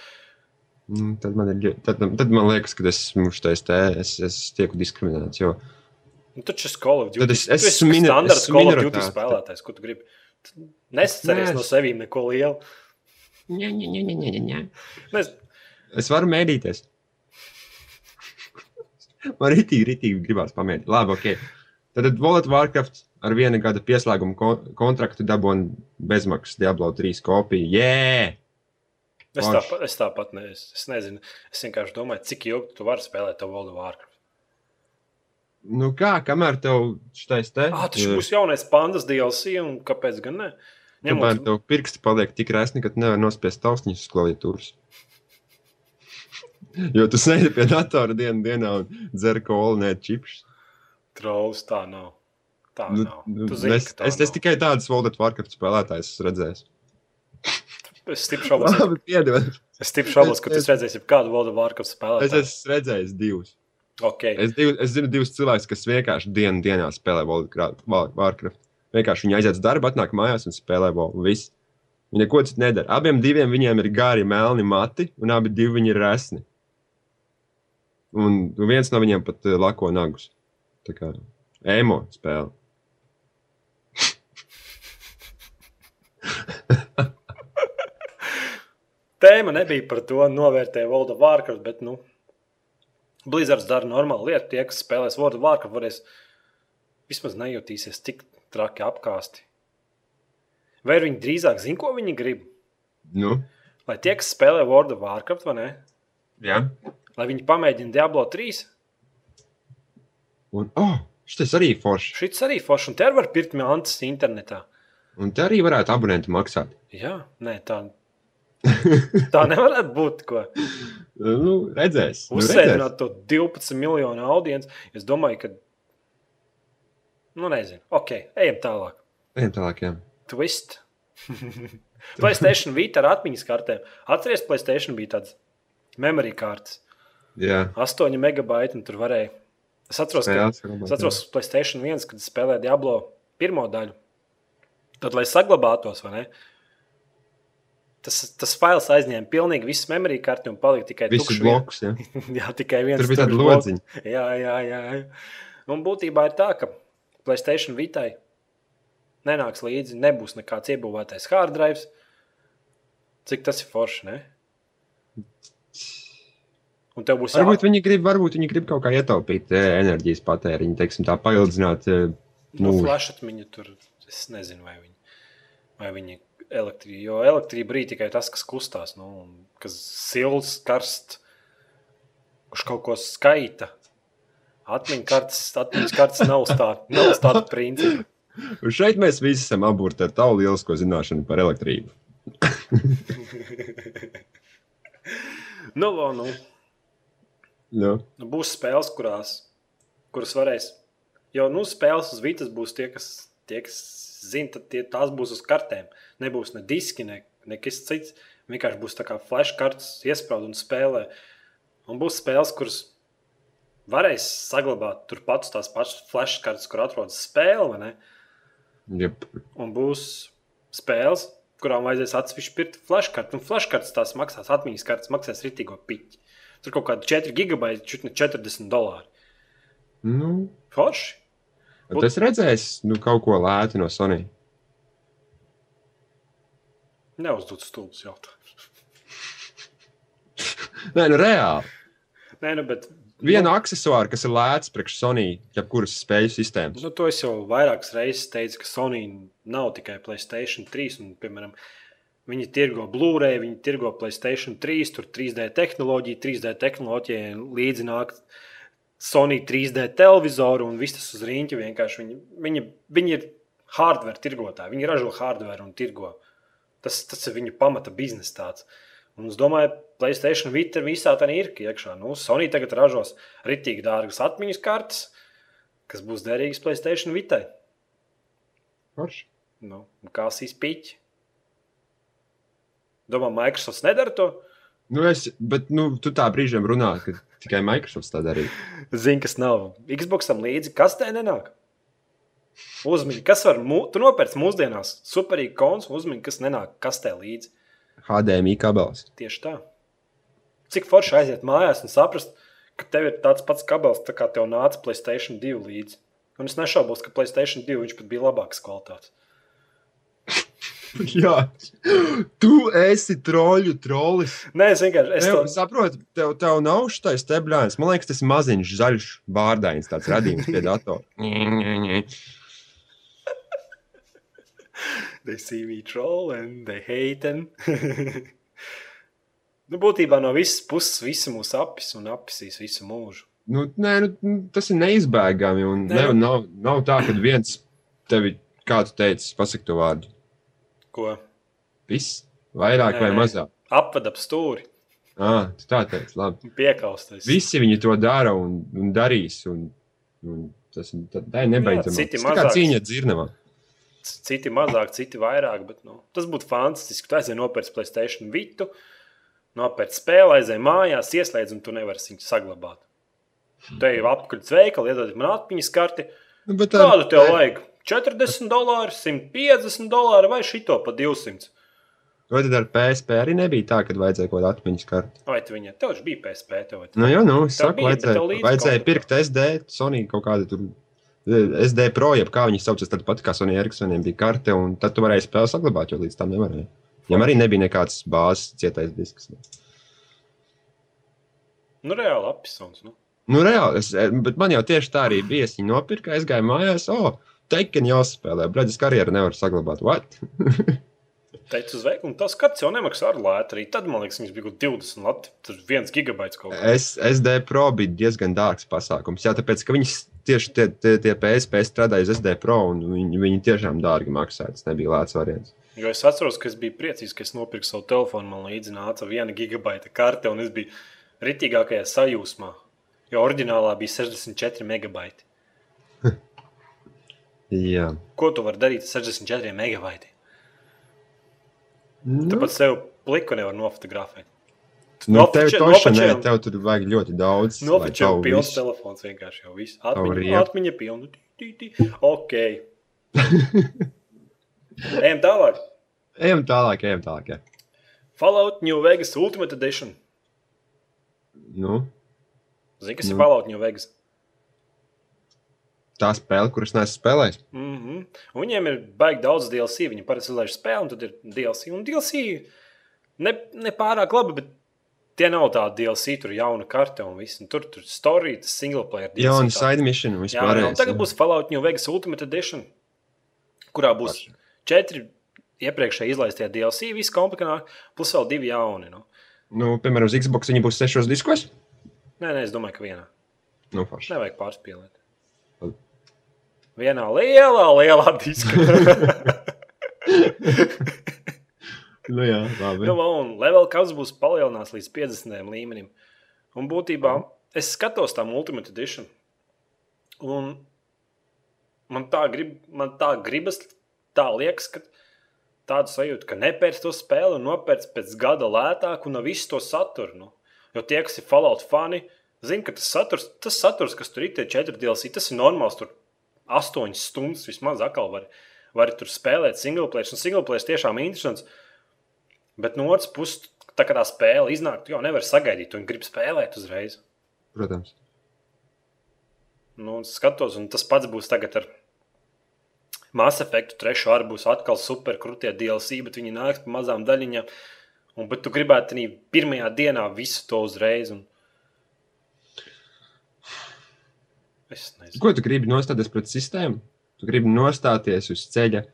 Nu, tad, man ir, tad, tad man liekas, ka es esmu šitais te, es, es tieku diskriminēts. Jo, Nu, taču šis Call of Duty Tad es- es esmu minor- standarts esmu Call of Duty spēlētājs. Ko tu gribi? Nesaceries Nē, no es- sevis neko lielu. ņa, ņa, ņa, ņa, ņa, ņa. Nes, es varu mēdīties. Man ritīgi, ritīgi gribās pamēģināt. Labi, ok. Tad Wallet Warcraft ar viena gada pieslēguma ko kontraktu dabūju bezmaksas Diablo 3 kopiju. Jē! Es, tāpat, es tāpat ne, es, es nezinu. Es vienkārši domāju, cik ilgi tu vari spēlēt to World of Warcraft. Nu kā, kamēr tev šitais te? Ah, tas būs jaunais pandas DLC, un kāpēc gan ne? Kamēr Ņemot, tev pirksti paliek tik resni, ka tu nevari nospiest tausniņus uz klaviatūras. Jo tu sēdi pie datora dienas dienā un dzer kolu, ne čipšus. trolls, tā nav. Tā Nu, nav. nu, Tu zini, es, tā es, es nav. tikai tādus World of Warcraft spēlētājus esmu redzējis. Es stipri šaubos, Labi, piedod. es stipri šaubos, ka tu Es- redzēsi kādu World of Warcraft Es spēlētāju. esmu redzējis divus. Okay. Es, div, es zinu divus cilvēkus, kas vienkārši dienu dienā spēlē Warcraft. Vienkārši viņi aiziet uz darbu, atnāk mājās un spēlē. Viss. Viņi neko citu nedara. Abiem diviem viņiem ir gari, melni mati, un abi divi viņi ir resni. Un viens no viņiem pat uh, lako nagus. Tā kā emo spēle. Tēma nebija par to, novērtēt World of Warcraft, bet, nu, Blizzards dara normālu lietu. Tie, kas spēlēs World of Warcraft, varēs vismaz nejutīsies tik traki apkāsti. Vai viņi drīzāk zina, ko viņi grib? Nu, Lai tie, kas spēlē World of Warcraft, vai ne? jā. Lai viņi pamēģina Diablo 3. Un, oh, šis arī foršs. Šis arī forši, un te arī var pirkt mantas internetā. Un te arī varētu abonentu maksāt. Jā, nē, tā, tā nevarētu būt. Ko. Nu, redzēs. Nu. Uzsēdināt to 12 miljonu audienci. Es domāju, ka. Nu, nezinu. Ok, ejam tālāk. Ejam tālāk, jā. Twist. Playstation Vita ar atmiņas kartēm. Atcerieties, Playstation bija tāds memory kartes. Jā, 8 megabaiti, un tur varēja. Es atceros, ka, es atceros Playstation 1, kad spēlēju Diablo pirmo daļu. Tad, lai saglabātos, vai ne? Tas, tas fails aizņēma pilnīgi visu memory karti un palika tikai Visus tukšs vien- blokus, jā. jā, tikai viens. Tur bija tāda bloks. lodziņa. Jā, jā, jā. jā. Un būtībā ir tā, ka Playstation Vitai nenāks līdzi, nebūs nekāds iebūvētais hard drive. Cik tas ir forši, ne? Un tev būs Varbūt viņi grib, varbūt viņi grib kaut kā ietaupīt eh, enerģijas patēriņu, teiksim, tā paildzināt. eh, nu, mūžu. flash atmiņa tur. Es nezinu, vai viņi, vai viņi elektrību. Jo elektrība arī tikai tas, kas kustās, nu, kas silts, karsts, kurš kaut ko skaita. Atmiņas kartes, atmiņas kartes nav uz tā, principa. Un šeit mēs visi esam apgūti ar tavu lielisko zināšanu par elektrību. Nu, lo, nu, Nu, nu, būs spēles, kurās, kuras varēs. Jo nu, spēles uz vietas būs tie, kas, tie, kas zina, tad tie, tās būs uz kartēm. Nebūs ne diski, ne, nekas cits. Vienkārši būs tā kā flash kartes, iesprāst un spēlē. Un būs spēles, kuras varēs saglabāt turpat tās pašas flash kartes, kur atrodas spēle. jep. Un būs spēles, kurām vajadzēs atsevišķi pirkt flashkartes. Un flashkartes tās maksās, atmiņas kartes maksās ritīgo piķi. Tur kaut kādi 4 gigabaiti, čut ne 40 dolāri. Nu, Forši. tas redzēs nu, kaut ko lētu no Sony. Neuzdod stulbus jautājumus. Nē, nu reāli. Nē, nu, bet. Vienu aksesuāru, kas ir lēts priekš Sony, jebkuras spēļu sistēmas. Nu, to es jau vairākas reizes teicu, ka Sony nav tikai Playstation 3. Un, piemēram, viņi tirgo Blu-ray, viņi tirgo Playstation 3, tur 3D tehnoloģija, 3D tehnoloģija līdzi nāk Sony 3D televizoru un viss tas uz rīņķa. Vienkārši viņi, viņi, viņi ir hardware tirgotāji, viņi ražo hardware un tirgo. Tas, tas ir viņu pamata biznesa tāds. Un es domāju, Playstation Vita visā tā ir iekšā. Nu, Sony tagad ražos ritīgi dārgas atmiņas kartes, kas būs derīgas Playstation Vitai. Forši. Nu, kā sīspiķi. Domā, Microsoft nedara to? Nu, es, bet nu, tu tā brīžiem runā, ka tikai Microsoft tā darīja. Zini, kas nav. Xboxam līdzi kastē nenāk. Uzmini, kas var, mū... tu nopērci mūsdienās superīgi kons, uzmini, kas nenāk kastē līdzi. HDMI kabelis. Tieši tā. Cik forši aiziet mājās un saprast, ka tev ir tāds pats kabels, tā kā tev nāca Playstation 2 līdzi. Un es nešaubos, ka Playstation 2 viņš pat bija labāks kvalitātes. Jā, tu esi troļu trolis. Nē, es vienkārši es Es to tev, saprotu, tev, tev nav šis stebļājums. Man liekas, tas maziņš, zaļš, bārdains tāds radījums pie datora. They see me troll and they hate him. nu, būtībā no visas puses visi mūs apis un apisīs visu mūžu. Nu, nē, nu, tas ir neizbēgami. un Nē, Ne, nu- nav, nav tā, ka viens tevi, kā tu teici, pasakā to vārdu. Ko? Viss, vairāk Nē, vai mazāk. Apved ap stūri, Ah, tā teici, labi. piekausties. Visi viņi to dara un, un darīs. Un, un tas ir tā, ir nebeidzama. Jā, citi Tas tā kā cīņa dzirnavā. Citi mazāk, citi vairāk. Bet, nu, tas būtu fantastiski. Tu aizēji nopērci Playstation Vitu, nopērci spēli, aizēji mājās, ieslēdz, un tu nevari viņu saglabāt. Te jau apkaļ veikali, iedod man atmiņas karti. Nu, bet Kādu tev vajag? 40 dolāri, 150 dolāri vai šito pa 200? Vai tad ar PSP arī nebija tā, ka vajadzēja kaut kādu atmiņas karti? Vai tu viņai? Tev taču bija PSP. Tev, vai tu- Nu, jā, nu, es saku, bija, vajadzēja, vajadzēja pirkt SD, Sony kaut kādu tur. Eh, SD Pro, jeb kā viņi sauc, tad pat kā Sony Ericssoniem bija karte, un tad tu varēji spēli saglabāt, jo līdz tam nevarēja. Viņam arī nebija nekāds bāzes cietais disks. Nu, reāli apisons. Nu. Nu, reāli, es, eh, bet man jau tieši tā arī bija. Es viņu nopirku, es gāju mājās, o, oh, Tekken jāspēlē, Braģis karjeru nevar saglabāt. What? Teicu uz veikalu, tas skats jau nemaksā ar lētu. Arī tad, man liekas, viņas bija kaut 20 lati. Tur viens gigabaits kaut kā. Es, SD Pro bija diezgan dārgs pasākums. Jā, tāpēc, ka viņas tieši tie, tie, tie PSP strādāja uz SD Pro, un viņi, viņi tiešām dārgi maksāja. Tas nebija lēts variants. Jo es atceros, ka es biju priecīgs, ka es nopirku savu telefonu. Man līdzi nāca viena gigabaita karte, un es biju ritīgākajā sajūsmā. Jo oriģinālā bija 64 megabaiti. Jā, Ko tu vari darīt ar 64 megabaitiem? nu, Tāpat sev pliku nevar nofotografēt. Nu, tev, Nofočē- toša, nē, nofočējam- tev tur vajag ļoti daudz. Nofočēju pilns visu- telefons vienkārši jau viss. Atmiņa, atmiņa pilna. Tī, tī, tī. Ok. Ejam tālāk. Ejam tālāk, ejam tālāk. Jā. Fallout New Vegas Ultimate Edition. Nu, Zini, kas Nu. ir Fallout New Vegas? tā spēle, kuras neesmu spēlējis. Mm -hmm. Viņiem ir baigi daudz DLC. Viņi parasti izlaiž spēli, un tad ir DLC. Un DLC ne, ne pārāk labi, bet tie nav tādi DLC, tur ir jauna karte un viss. Un tur tur ir story, tas single player. DLC Jā, un tāds. side mission un Jā, jā, un vispār. tagad būs Fallout New Vegas Ultimate Edition, kurā būs četri iepriekšēji izlaistie DLC, viss komplikātāk, plus vēl divi jauni. Nu. Nu, piemēram, uz Xbox viņi būs sešos diskos. Nē, nē, es domāju, ka vienā. Nu, forši. Nevajag pārspīlēt. Vienā lielā, lielā diskā. Nu, jā, labi. nu, un level caps būs palielināts līdz 50 līmenim. Un būtībā es skatos tā Ultimate Edition. Un man tā, grib, man tā gribas, tā liekas, ka tādu sajūtu, ka nepērc to spēli un nopērc pēc gada lētāk un nav visu to saturu. Nu. Jo tie, kas ir Fallout fani, zina, ka tas saturs, tas saturs, kas tur ir, tie četri DLC, tas ir normāls. Tur astoņas stundas vismaz atkal var, var tur spēlēt single player. Un single player tiešām ir interesants. Bet no otras puses, tā kā tā spēle iznāk, tu jau nevari sagaidīt, tu gribi spēlēt uzreiz. Protams. Nu, skatos, un tas pats būs tagad ar Mass Effect. Trešo arī būs atkal super krūtie DLC, bet viņi nāks pa mazām daļiņām. Un, bet tu gribētu arī pirmajā dienā visu to uzreiz. Un... Es nezinu. Ko tu gribi nostāties pret sistēmu? Tu gribi nostāties uz ceļa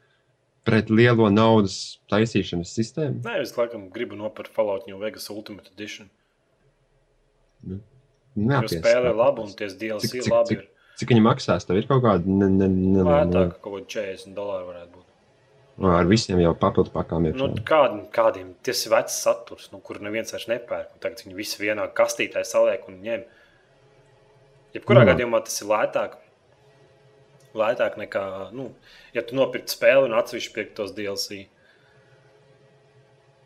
pret lielo naudas taisīšanas sistēmu? Nē, es laikam gribu nopirkt Fallout New Vegas Ultimate Edition. Jo Neapties, spēle ir laba un DLC Cik- ir cik- labi. cik- Cik viņi maksās? Tev ir kaut kāda ne, ne, ne, ne, Lētāk, kaut kāda 40 dolāru varētu būt. ne, ar visiem jau papildu pakām ir. Nu, kādiem, kādiem tas ir vecs saturs, nu, kur neviens vairs nepērk. Tagad viņi visi vienā kastītē saliek un ņem. Jebkurā Jā. gadījumā tas ir lētāk. Lētāk nekā, nu, ja tu nopirksi spēli un atsevišķi pirkt tos DLC.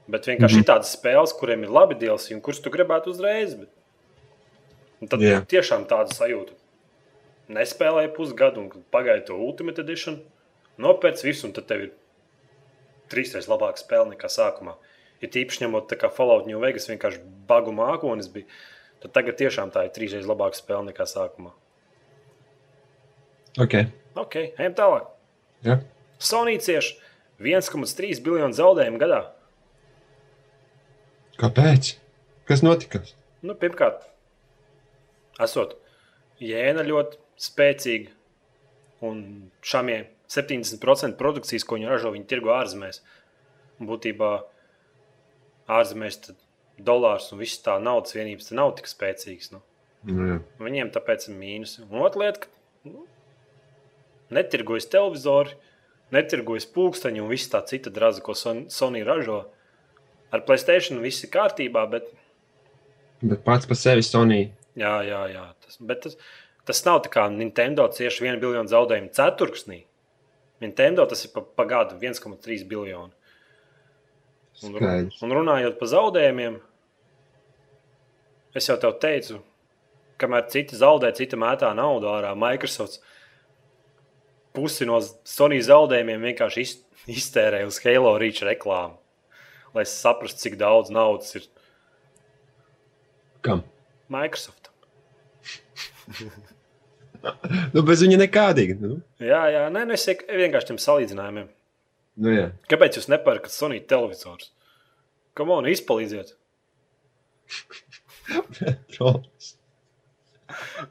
Bet vienkārši Mhm. ir tādas spēles, kuriem ir labi DLC un kuras tu gribētu uzreiz. Bet... Un tad yeah. tiešām tāda sajūta. Nespēlēji pusgadu un pagaidi to Ultimate Edition, nopērci visu, un tad tev ir trīsreiz labāka spēle nekā sākumā. Ja tīpaši ņemot kā Fallout New Vegas vienkārši bagu mākonis bija, tad tagad tiešām tā ir trīsreiz labāka spēle nekā sākumā. Ok. Ok, ejam tālāk. Ja. Sony cieši 1,3 biljonu zaudējumu gadā. Kāpēc? Kas notika? Nu, pirmkārt, esot jēna ļoti spēcīga un šāmie 70% produkcijas, ko viņi ražo, viņi tirgo ārzemēs. Būtībā ārzemēs dolārs un viss tā naudas vienības nav tik spēcīgas. Nu. Jā. Viņiem tāpēc ir mīnus. Un otra lieta, ka netirgojas televizori, netirgojas pulksteņi un viss tā cita draza, ko Son- Sony ražo. Ar Playstation viss ir kārtībā, bet Bet pats par sevi Sony. Jā, jā, jā. Tas, bet tas, tas nav tā kā Nintendo cieši 1 biljonu zaudējumu ceturksnī. Nintendo tas ir pa, pa gadu 1,3 biljonu. Un, un runājot par zaudējumiem, es jau tev teicu, kamēr citi zaudē, citi mētā naudu ārā. Microsoft pusi no Sony zaudējumiem vienkārši iz, iztērēja uz Halo Reach reklāmu, lai saprastu, cik daudz naudas ir Kam? Microsoft. Nu, bez viņa nekādīgi. Nu, Jā, jā, nē, nu es vienkārši tam salīdzinājumiem. nu jā. Kāpēc jūs nepērkat Sony televizors? Kam on, izpalīdziet?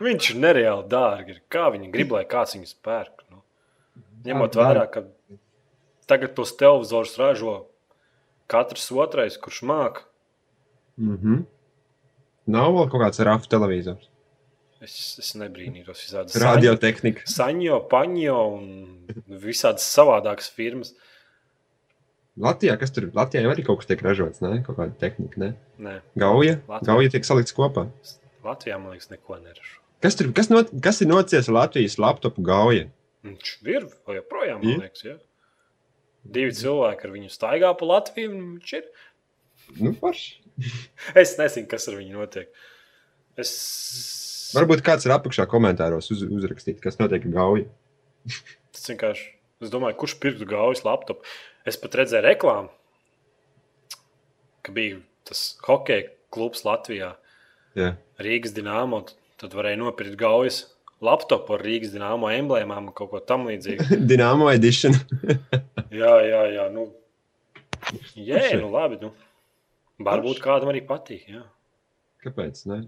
Viņš ir nereāli dārgi. Kā viņi grib, lai kāds viņus pērk? Ņemot vērā, ka tagad tos televizors ražo katrs otrais, kurš māca. Mm -hmm. Nav vēl kaut kāds rafu televizors. Es, es nebrīnītos visādas Radiotehnika. saņo, paņo un visādas savādākas firmas. Latvijā, kas tur Latvijā arī kaut kas tiek ražots, ne? Kaut kāda tehnika, ne? Nē, Gauja. Latvijā. Gauja tiek salikts kopā. Latvijā man liekas, neko neražo. Kas, tur, kas, not, kas ir nocies Latvijas laptopu gauja? Viņš ir joprojām, man liekas, ja? Divi cilvēki ar viņu staigā pa Latviju, un viņš ir. Nu, forši. Es nezinu, kas ar viņu notiek. Es Varbūt kāds ir apakšā komentāros uz, uzrakstīt, kas notiek ar gauju. tas vienkārši. Es domāju, kurš pirktu gaujas laptopu. Es pat redzēju reklāmu, ka bija tas hockey klubs Latvijā, Jā. Rīgas dīnāmo. Tad varēja nopirkt gaujas laptopu ar Rīgas dīnāmo emblēmām un kaut ko tamlīdzīgu. Dynamo edition. Jā, jā, jā. Nu, jē, nu labi. Nu. Varbūt kādam arī patīk. Jā. Kāpēc? Ne?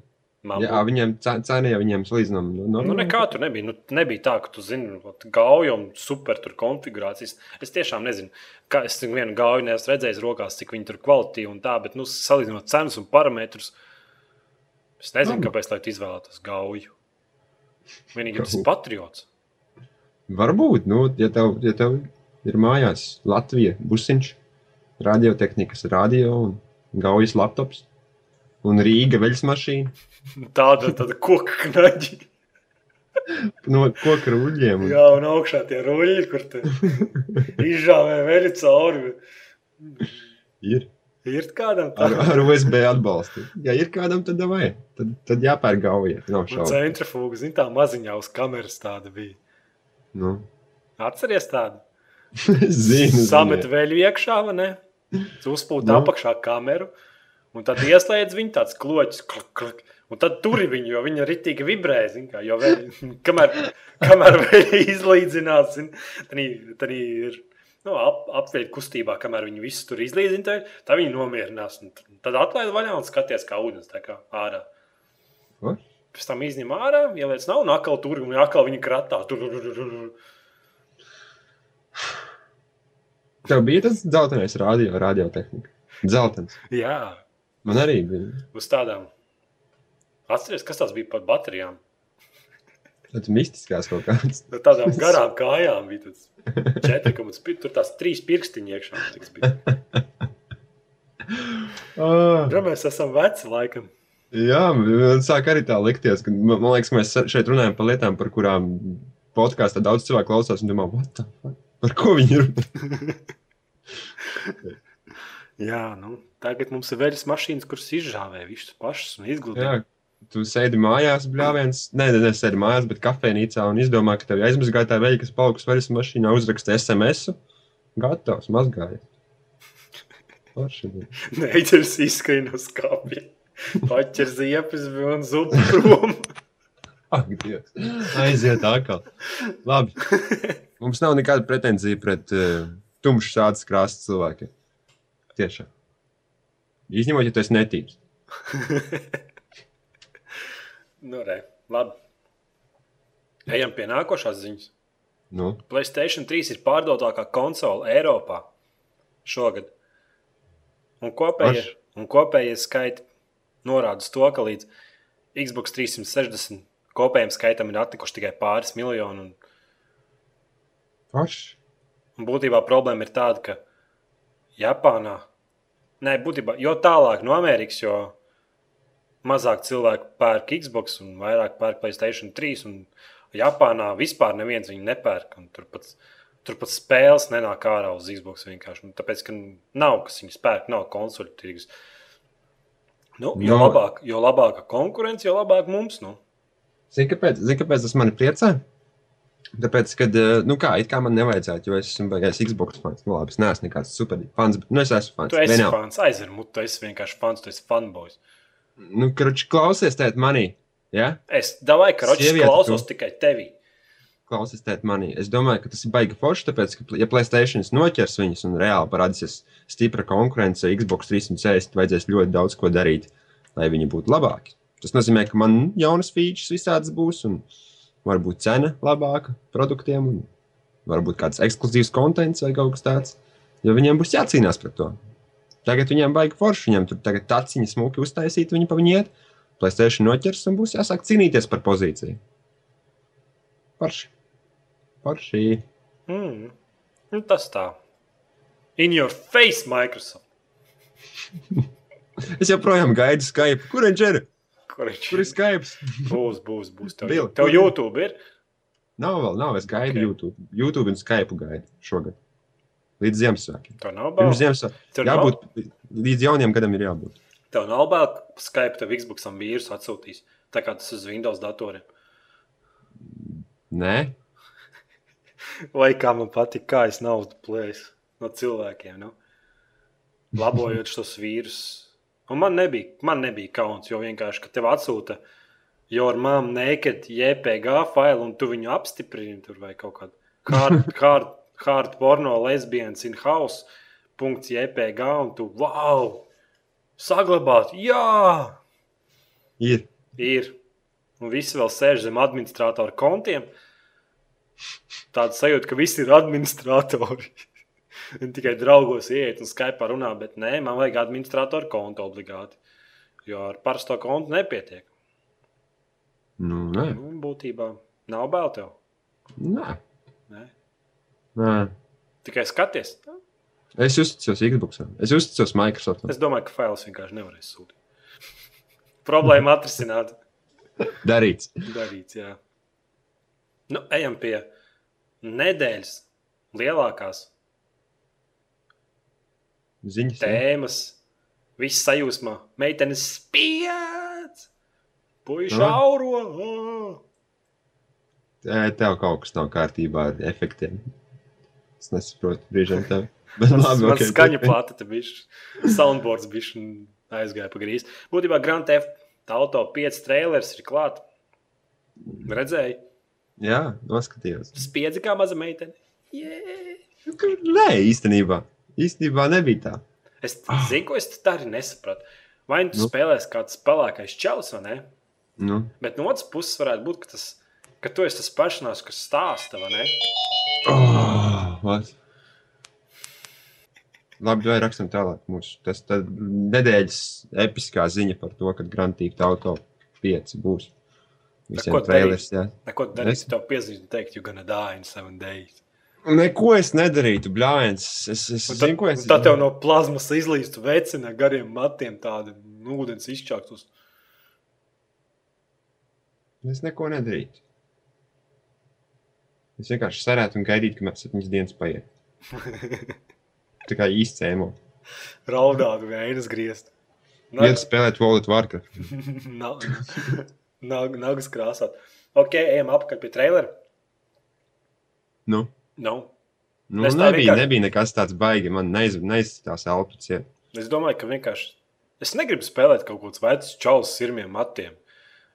Man Jā, viņiem ce- cena jau viņiem salīdzinām. Nu, Nu, nekā tur nebija. Nu, nebija tā, ka tu zini, gauja un super tur konfigurācijas. Es tiešām nezinu, kā es vienu gauju neesmu redzējis rokās, cik viņi tur kvalitīvi un tā, bet, nu, salīdzinot cenas un parametrus, es nezinu, kāpēc tu izvēlētos gauju. Vienīgi tas ir patriots. Varbūt, nu, ja tev, ja tev ir mājās Latvija, busiņš, radiotehnikas, radio un gaujas laptops un Rīga veļas mašīna Tāda, tāda koka knaģi. no koka ruļļiem. un- Jā, un augšā tie ruļļi, kur te izžāvē vēl cauri. Ir Ir kādam ar, tādam ar USB atbalstu. Ja ir kādam, tad vai. Tad, tad jāpērk gauja. Nav šaubu. centrifūga, zin, tā maziņā uz kameras tāda bija. Nu, Atceries tādu? zinu. Samet vēl iekšā, vai ne? Uzpūta Nu. apakšā kameru, un tad ieslēdz viņu tāds kloķis. Klak, klak, un tad tur ir viņa, jo viņa ritīgi vibrē, zin, kā, jo vēl, kamēr, kamēr vēl izlīdzinās, zin, tad tad ir nu, ap, apveļ kustībā, kamēr viņi visu tur izlīdzina, tad, viņi nomierinās. Tad atlaid vaļā un skaties, kā ūdens tā kā ārā. Ko? Pēc tam izņem ārā, ieliec nav, un atkal tur, un atkal viņi kratā. Tur, tur, tur, tur. Tev bija tas dzeltenais radio, radiotehnika. Dzeltens. Jā, Man arī bija. uz tādām. Atcerieties, kas tas bija par baterijām. Tas mistiskās kaut kāds. No tādām garām kājām bija tas 4,5. Tur tās trīs pirkstiņi iekšā. cik bija. Ah, Ja mēs esam veci, laikam. jā, man sāk arī tā likties, ka man man liekas, mēs šeit runājam par lietām, par kurām podkāstā daudz cilvēku klausās un domā, what the fuck? Par ko viņi runā? Jā, nu, tagad mums ir veļas mašīnas, kuras izžāvē visus pašus un izgludina. Tu sēdi mājās, bļāviens, ne, ne, ne sēdi mājās, bet kafejnīcā un izdomā, ka tev aizmazgāja tā veļa, kas palikusi veļas mašīnā, uzraksta SMS. -u. Gatavs, mazgājies. Neiķers izskrien uz skāpja. Paķer ziepes un zupu prom. Ak, Dievs. Aiziet atkal. Labi. Mums nav nekāda pretenzija pret uh, tumšu šādas krāsas cilvēkiem. Tiešām. Izņemot, ja tu esi netīrs. nu, re, labi. Ejam pie nākošās ziņas. Nu, Playstation 3 ir pārdotākā konsole Eiropā šogad. Un kopējie, Paš. un kopējie skaiti norāda uz to, ka līdz Xbox 360 kopējiem skaitam ir atlikuši tikai pāris miljoni. Un, paši. un būtībā problēma ir tāda, ka Japānā, nē, būtībā, jo tālāk no Amerikas, jo mazāk cilvēku pērk Xbox un vairāk pērk Playstation 3. Un Japānā vispār neviens viņu nepērk. un Tur pat, tur pat spēles nenāk ārā uz Xbox vienkārši. Nu, tāpēc, ka nav kas viņus pērk, nav konsoļu tirgus. Nu, jo, Nu. labāk, jo labāka konkurence, jo labāk mums. Nu. Zini, kāpēc, zini, kāpēc tas mani priecē? Tāpēc, ka, nu kā, it kā man nevajadzētu, jo es esmu beigās Xbox fans. Nu, labi, es neesmu nekāds super fans, bet nu, es esmu fans. Tu esi Vienalga. fans, aizver tu esi vienkārši fans, tu esi fanboys. Nu, kruči, klausies tēt manī. Ja? Es davai, ka Sieviete, klausos tu. tikai tevi. Klausies tēt manī. Es domāju, ka tas ir baigi forši, tāpēc, ka, ja Playstation noķers viņus un reāli parādīsies stipra konkurence, Xbox 360 vajadzēs ļoti daudz ko darīt, lai viņi būtu labāki. Tas nozīmē, ka man jaunas features visādas būs, un varbūt cena labāka produktiem, un varbūt kāds ekskluzīvs kontents vai kaut kas tāds. Jo viņiem būs jācīnās pret to. Tagad viņiem baigi forši, viņiem tur tagad taciņas smuki uztaisīt, viņi pa viņu iet. Playstation noķers un būs jāsāk cīnīties par pozīciju. Parši. Parši. Mm. Nu, tas tā. In your face, Microsoft. Es joprojām gaidu Skype. Kur viņš ir? Kur viņš Kur ir Skype? Būs, būs, būs. Tev, Bil, tev? YouTube ir. Nav vēl, nav. Es gaidu Ok. okay. YouTube. YouTube un Skype gaidu šogad. Līdz Ziemassvētkiem. Tev nav bail. Ziemassvētkiem. Tev nav, Jābūt līdz jauniem gadam ir jābūt. tev nav bail, ka Skype tev Xboxam vīrusu atsūtīs. Tā kā tas uz Windows datoriem. Nē, Vai kā man patīk, kā es naudu plēsu no cilvēkiem. Nu? Labojot šos vīrusus. Un man nebija, man nebija kauns, jo vienkārši, ka tev atsūta your mom naked JPG failu un tu viņu apstiprini tur vai kaut kādu hard, hard, hard porno lesbienas in house. JPG un tu wow! Saglabāt, jā! ir. Ir. Un visi vēl sēž zem administratora kontiem. Tāda sajūta, ka visi ir administratori. Un tikai draugos iet un Skype runā, bet nē, man vajag administratoru kontu obligāti. Jo ar parasto kontu nepietiek. Nu, nē, Nu, būtībā nav bail tev. nē. Nē. Nē. Tikai skaties. Es uzticos Xbox. Es uzticos Microsoft. Es domāju, ka fails vienkārši nevarēs sūtīt. Problēma atrisināt. Darīts. Darīts, jā. Nu, ejam pie nedēļas lielākās Ziņas. tēmas. Viss sajūsmā. Meitenes spiež! Puiši Nu. auro! Tev kaut kas nav kārtībā ar efektiem. Es nesaprotu, brīžiem tev. Bet labi, man ok, skaņa plata, tad bija soundboards, bija aizgāja pa grīzi. Būtībā Grand Theft Auto 5 trailers ir klāts. Redzēji, Jā, noskatījos. spiedzi kā maza meitene. Yeah. Nē, īstenībā. Īstenībā nebija tā. Es zinu, ko es tā arī nesapratu. Vai nu tu Nu. spēlēsi kāds spēlēkais čels vai ne? Nu. Bet no otras puses varētu būt, ka, tas, ka tu esi tas personāžs, kas stāsta, vai ne? Oh, what? Labi, vai rakstam tālāk. Mūsu, tas tad nedēļas episkā ziņa par to, ka Grand Theft Auto 5 būs. Visiem trailers, jā. Neko darīt, Es- tev piezīmēju, teikt, you're gonna die in seven days. Neko es nedarītu, blāņas. Es, es Un zinu, tad, ko es un tad tev no plazmas izlīst vecina gariem matiem tādu ūdens izčāktus. Es neko nedarītu. Es vienkārši sarētu un gaidītu, kamēr septiņas dienas paiet. Tā kā īsts ēmo. Raudāt, vējas griezt. Iet spēlēt of Warcraft. Nav, nav, nagas krāsāt. Ok, ejam apakaļ pie trailera. Nu, Nav. nu Es nebija, vienkārši- nebija nekas tāds baigi. Man neiz, neizcitās elpas. Ja. Es domāju, ka vienkārši. Es negribu spēlēt kaut kādus vecus čaulus sirmiem matiem.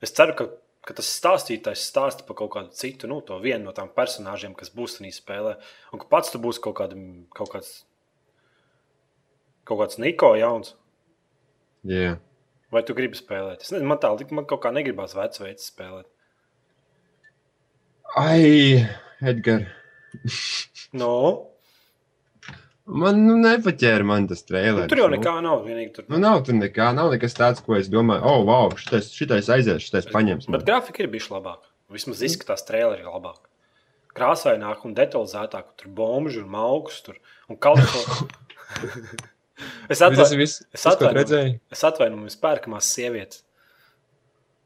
Es ceru, ka, ka tas stāstītājs stāsta par kaut kādu citu, nu, to vienu no tām personāžiem, kas būs tajā spēlē. Un ka pats tu būsi kaut, kāda, kaut kāds. Kaut kāds Niko jauns, Jā. vai tu gribi spēlēt? Es nezinu, man tā man kaut kā negribās vecu veidu spēlēt. Ai, Edgars. No, Man nu, nepaķēra man tas nu, trēlers. tur jau nekā nav. Vienīgi tur Nu, nav tur nekā, nav nekas tāds, ko es domāju, oh, wow, šitais, šitais aizies, šitais paņems. Bet Man. grafika ir bijusi labāka. Vismaz izskatās, traileri ir labāk. Krāsaināk un detalizētāk. Tur bombuļs un augs. Tur, un kalifo... es atvainojos, es redzēju, es atvainojos pērkamās sievietes.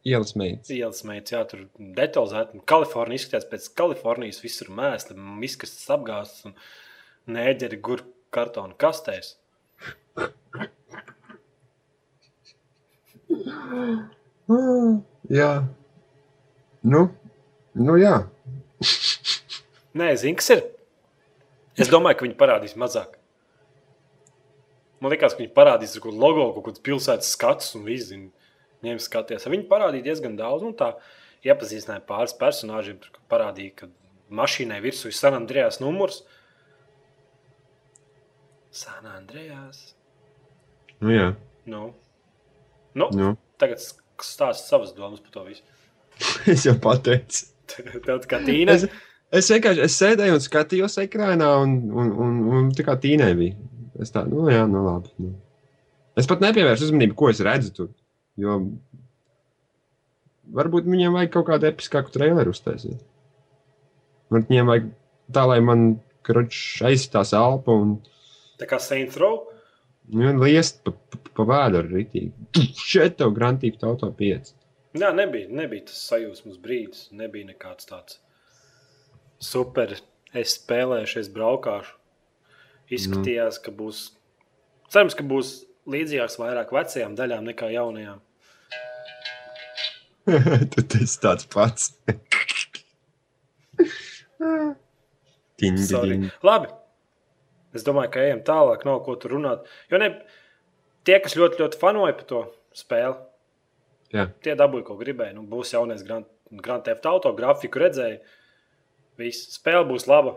ielas meitas. Ielas meitas, jā, tur detalizēti. un Kalifornija izskatās pēc Kalifornijas. Visur mēsli, izkastes apgāstas un nēģeri gur kartonu kastēs. Jā. Nu, nu jā. Nē, zini, kas ir. Es domāju, ka viņi parādīs mazāk. Man liekas, ka viņi parādīs kaut kādu logo, kaut kādu pilsētas skats un zina. Viņiem skaties. Viņi parādīja diezgan daudz. Nu, tā iepazīstināja pāris personāžiem. Tur parādīja, ka mašīnai virsū ir San Andrejas numurs. San Andrejas. Nu, jā. Nu. Nu, Nu. tagad stāsta savas domas par to visu. Es jau pateicu. Tev kā tīna. Es, es vienkārši es sēdēju un skatījos ekrānā, un, un, un, un tā kā tīnē bija. Es tā, nu, jā, nu, labi. Nu. Es pat nepievērsu uzmanību, ko es redzu tur. Jo varbūt viņiem vajag kaut kādu episkāku traileru uztaisīt. Varbūt viņiem vajag tā, lai man aizsitās elpa un Tā kā Saints Row. nu, liest pa, pa, pa vēdru rītīgi. Šeit tev grantīvi auto 5. Jā, nebija, nebija tas sajūsmas brīdis. Nebija nekāds tāds super. Es spēlēšu, es braukāšu. Izskatījās, ka būs. Cerams, ka būs līdzīgāks vairāk vecajām daļām nekā jaunajām. tu esi tāds pats. Tiņģi. Labi. Es domāju, ka ejam tālāk, nav ko tur runāt. Jo ne, tie, kas ļoti, ļoti fanoja par to spēli, Jā. tie dabūja, ko gribēja. Nu, būs jaunais Grand, Grand Theft Auto grafiku redzēja. Viss spēle būs laba.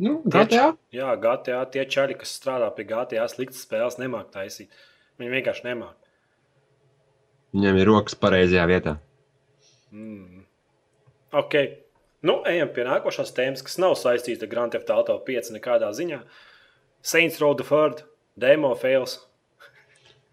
Nu, Tie GTA? Jā, GTA tie čaļi, kas strādā pie GTA, sliktas spēles nemāk taisīt. Viņi vienkārši nemāk. Viņam ir rokas pareizajā vietā. Mm. Ok. Nu, ejam pie nākošās tēmas, kas nav saistīta ar Grand Theft Auto 5 nekādā ziņā. Saints Row the Third, demo fails.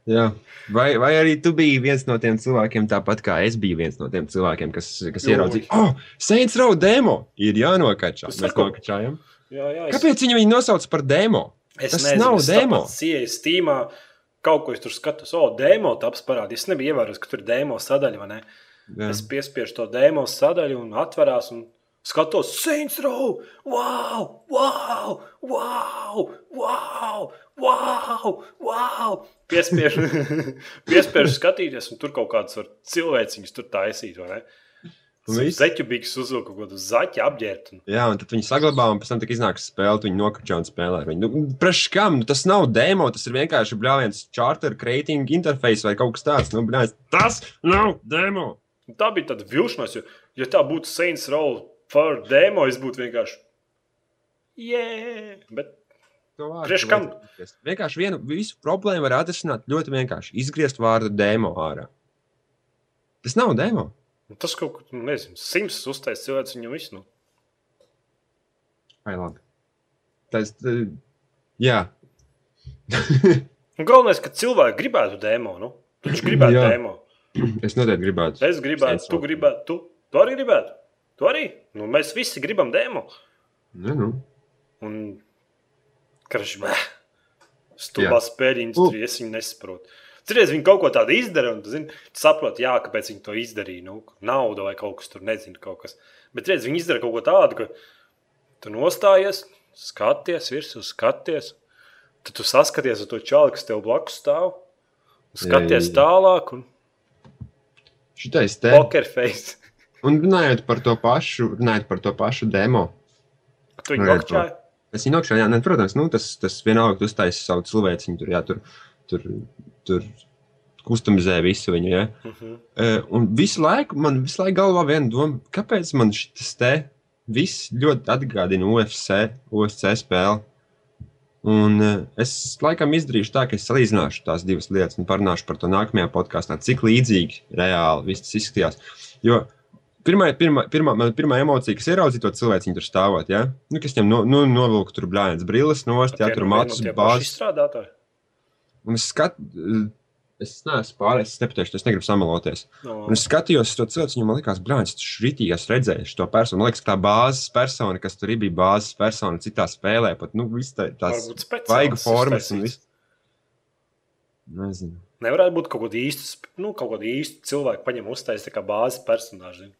Jā. Vai, vai arī tu biji viens no tiem cilvēkiem, tāpat kā es biju viens no tiem cilvēkiem, kas, kas ieraudzīja, oh, Saints Row demo ir jānokačā. Mēs nokačājam. Jā, jā, es, Kāpēc viņi viņu nosauc par demo? es tas nezinu, nav es demo. Sieju Steamā kaut ko es tur skatos. O, demo taps parādījis. Es nebiju ievērojis, ka tur ir demo sadaļa, vai ne? Jā. Es piespiežu to demo sadaļu un atverās un skatos, Saints Row! Wow! Wow! Wow! Wow! Wow! wow! Piespiežu, piespiežu skatīties, un tur kaut kādas cilvēciņas tur taisīt, vai ne? Viss. Zeķubīgs uzvilka kaut kādu zaķi apģērbt. Un... Jā, un tad viņi saglabā, un pēc tam tik iznāk spēle, tu viņu nokačā un spēlē ar viņu. Nu, Prečs kam? Nu, tas nav demo, tas ir vienkārši bļāviens charter creating interface vai kaut kas tāds. Nu, bļāviens, tas nav demo. Un Tā bija tāda vilšanās, jo, ja tā būtu Saints Row for demo, es būtu vienkārši. Yeah! Bet Priekš tu kam? Vienkārši vienu visu problēmu var atrisināt ļoti vienkārši. Izgriezt vārdu demo ārā. Tas nav demo. tas kaut kur, nu, nezinu, simts uztais cilvēks viņu visu. Nu. Vai labi? Tas, tā, jā. Un galvenais, ka cilvēki gribētu demo. Nu. Viņš gribētu Jā. demo. es noteikti gribētu. Es gribētu, tu gribētu, tu, tu arī gribētu. Tu arī? Nu, mēs visi gribam demo. Nu, nu. Un karš, bē, stulbā spēļu industrija, es viņu nesaprotu. Cerēs, viņi kaut ko tādu izdara, un tu, zini, tu saproti, jā, kāpēc viņi to izdarīja. Nu, nauda vai kaut kas tur, nezinu, kaut kas. Bet redz, viņi izdara kaut ko tādu, ka tu nostājies, skaties virsū, skaties. Tad tu saskaties ar to čāli, kas tev blakus stāv. Skaties Jā, jā, jā. tālāk, un Šitais te. poker face. Un runājot par to pašu, runājot par to pašu demo. Tu viņu nokļāji. Es viņu nokļuvu, jā, ne, protams, nu, tas, tas vienalga, tu uztaisīji savu cilvēciņu, tur, jā, tur, tur, tur kustomizē visu viņu. Ja? Mhm. Uh, un visu laiku man visu laiku galvā viena doma, kāpēc man šis te viss ļoti atgādina UFC, UFC spēli. Un uh, es laikam izdarīšu tā, ka es salīdzināšu tās divas lietas un parunāšu par to nākamajā podkāstā, cik līdzīgi reāli viss izskatījās. Jo pirmā, pirmā, pirmā, pirmā emocija, kas ieraudzīja to cilvēku, tur stāvot, ja? nu, kas viņam no, nu, novilka tur blēņas brilles nost, ja tur nu matus no paši bāzes. Izstrādātāji. Un es skatos, es neesmu pārējais, es nepateikšu, es negribu samaloties. No. Un es skatījos to cilvēku, viņam likās, blāņas, tas šritīgi, es redzēju to personu. Man liekas, tā bāzes persona, kas tur bija bāzes persona, citā spēlē, pat, nu, viss tā, tās vaigu formas un viss. Nezinu. Nevarētu būt kaut kāda īsta, nu, kaut kāda īsta cilvēka paņem uztaisīt kā bāzes personāžu.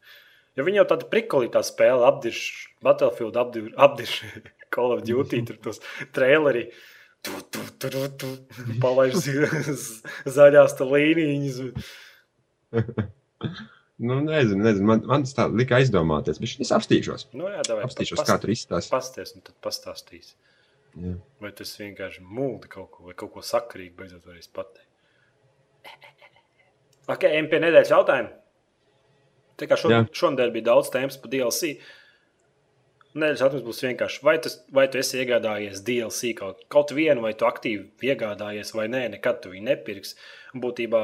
Jo viņi jau tāda prikolītā spēle apdirž, Battlefield apdirž, apdirž Call of Duty, tur tos traileri. Tu, tu, tu, tu, tu, palaiž zaļās līnijas. Nu, nezinu, nezinu. Man, man tas tā lika aizdomāties, bet es apstīšos. Nu, jā, davai, Apstīšos, pas- kā tur izstāsta. Pasties, un tad pastāstīs. Jā. Vai tas vienkārši mūldi kaut ko, vai kaut ko sakarīgu beidzot varēs pateikt. Ok, ejam pie nedēļas jautājuma. Tā kā Jā. šodien, šonadēļ bija daudz tēmas par DLC. Nedēļas jautājums būs vienkārši, vai, tas, vai tu esi iegādājies DLC kaut, kaut vienu, vai tu aktīvi iegādājies, vai nē, nekad tu viņu nepirks. Būtībā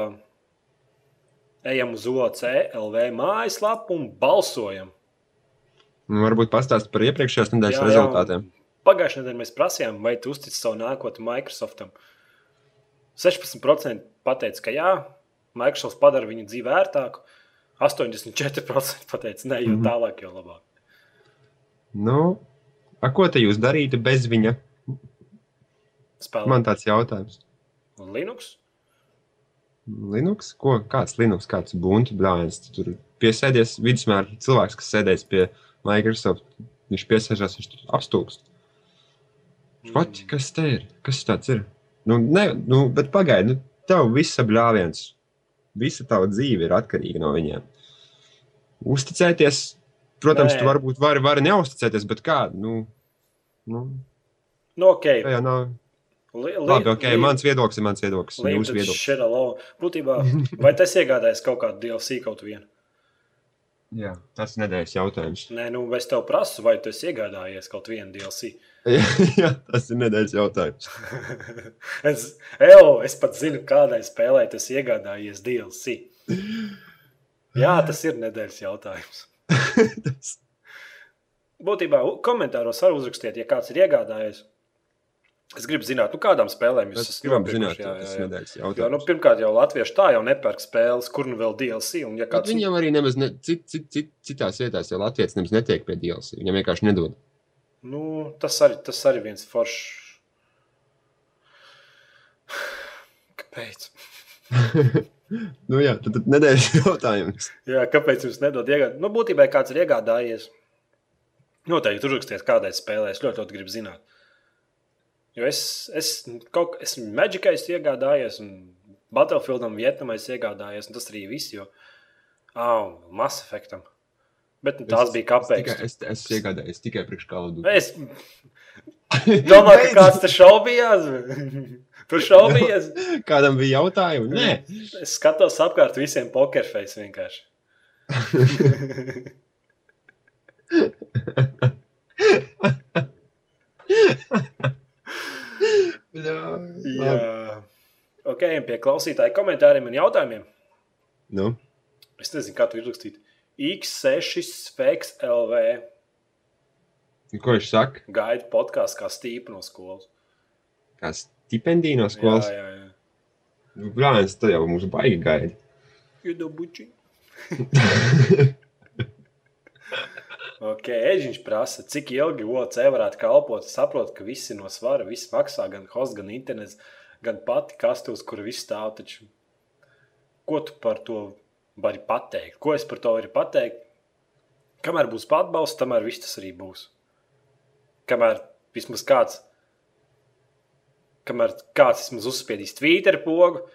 ejam uz OCLV mājaslapu un balsojam. Nu, varbūt pastāst par iepriekšējās nedēļas Jā, jā, rezultātiem. Pagājušajā nedēļā mēs prasījām, vai tu uztici savu nākotni Microsoftam. 16% pateica, ka jā, Microsoft padara viņu dzīvi ērtāku. 84% pateica, nē, jo Mhm. tālāk, jo labāk. Nu, a, ko te jūs darītu bez viņa? Spēlē Man tāds jautājums. un Linux. Linux, ko? Kāds Linux, kāds buntu? Tu Tur piesēdies vidusmēra cilvēks, kas sēdēs pie Microsoft. Viņš piesēžās, viņš tur apstulbst. Pat, Mm. kas te ir? Kas tāds ir? Nu, ne, nu, bet pagaidi, nu, tev viss bļāviens, visa tava dzīve ir atkarīga no viņiem. Uzticēties, protams, Nē. tu varbūt vari, vari neusticēties, bet kā? Nu, nu, Nu, ok. tā jau nav. Labi, ok, mans viedoklis ir mans viedoklis. Jūsu viedoklis. Būtībā, vai tas iegādājas kaut kādu DLC kaut vienu? Jā, tas ir nedēļas jautājums. Nē, nu, es tev prasu, vai tu esi iegādājies kaut vienu DLC. Jā, tas ir nedēļas jautājums. es, evo, es pat zinu, kādai spēlē tas iegādājies DLC. Jā, tas ir nedēļas jautājums. Būtībā komentāros var uzrakstīt, ja kāds ir iegādājies. Es gribu zināt, nu, kādām spēlēm jūs Es esat nopirkuši, jā, jā, jā. nedēļas Jo, nu, pirmkārt, jau latvieši tā jau nepērk spēles, kur nu vēl DLC. Ja Bet kāds, Viņam arī nemaz ne, cit, cit, cit, citās vietās, jo Latvijas nemaz netiek pie DLC. Viņam vienkārši nedod. nu, tas, arī, tas arī viens foršs. Kāpēc? nu, jā, tad, tad nedēļas jautājums. Jā, kāpēc jūs nedod iegādāties? Nu, būtībā, kāds ir iegādājies, noteikti uzrakstiet, kādai spēlē. Es ļoti, ļoti gribu zināt. Jo es, es kaut kā esmu Magicai iegādājies, un Battlefieldam, Vietnamai iegādājies, un tas arī viss. Jo, ah, un Mass Effectam. Bet nu, tās Es- bija Es, kāpēc. tikai- es, es iegādājos tikai priekš kaldu. Es domāju, ka kāds te šaubījās. Tur šaubījās. Kādam bija jautājumi? Nē, Es skatos apkārt visiem pokerfejs vienkārši. Labi. Jā. Ok, ejam pie klausītāju komentāriem un jautājumiem. Nu, Es nezinu, kā tu izrakstīt. X6 Spēks LV ko viņš saka? gaida podkāstu kā stīpa no skolas. Kā stipendija no skolas? Jā, jā, jā. Nu, Brālis, tu jau mums baigi gaidi. Judobuči. Ok, Eģiņš prasa, cik ilgi OC varētu kalpot. Saprotu, ka visi no svara, viss maksā, gan hosts, gan internets, gan pati kastos, kur viss stāv. Taču, ko tu par to vari pateikt? Ko es par to varu pateikt? Kamēr būs atbalsts, tamēr viss tas arī būs. Kamēr vismaz kāds, kamēr kāds vismaz uzspiedīs Twitter pogu,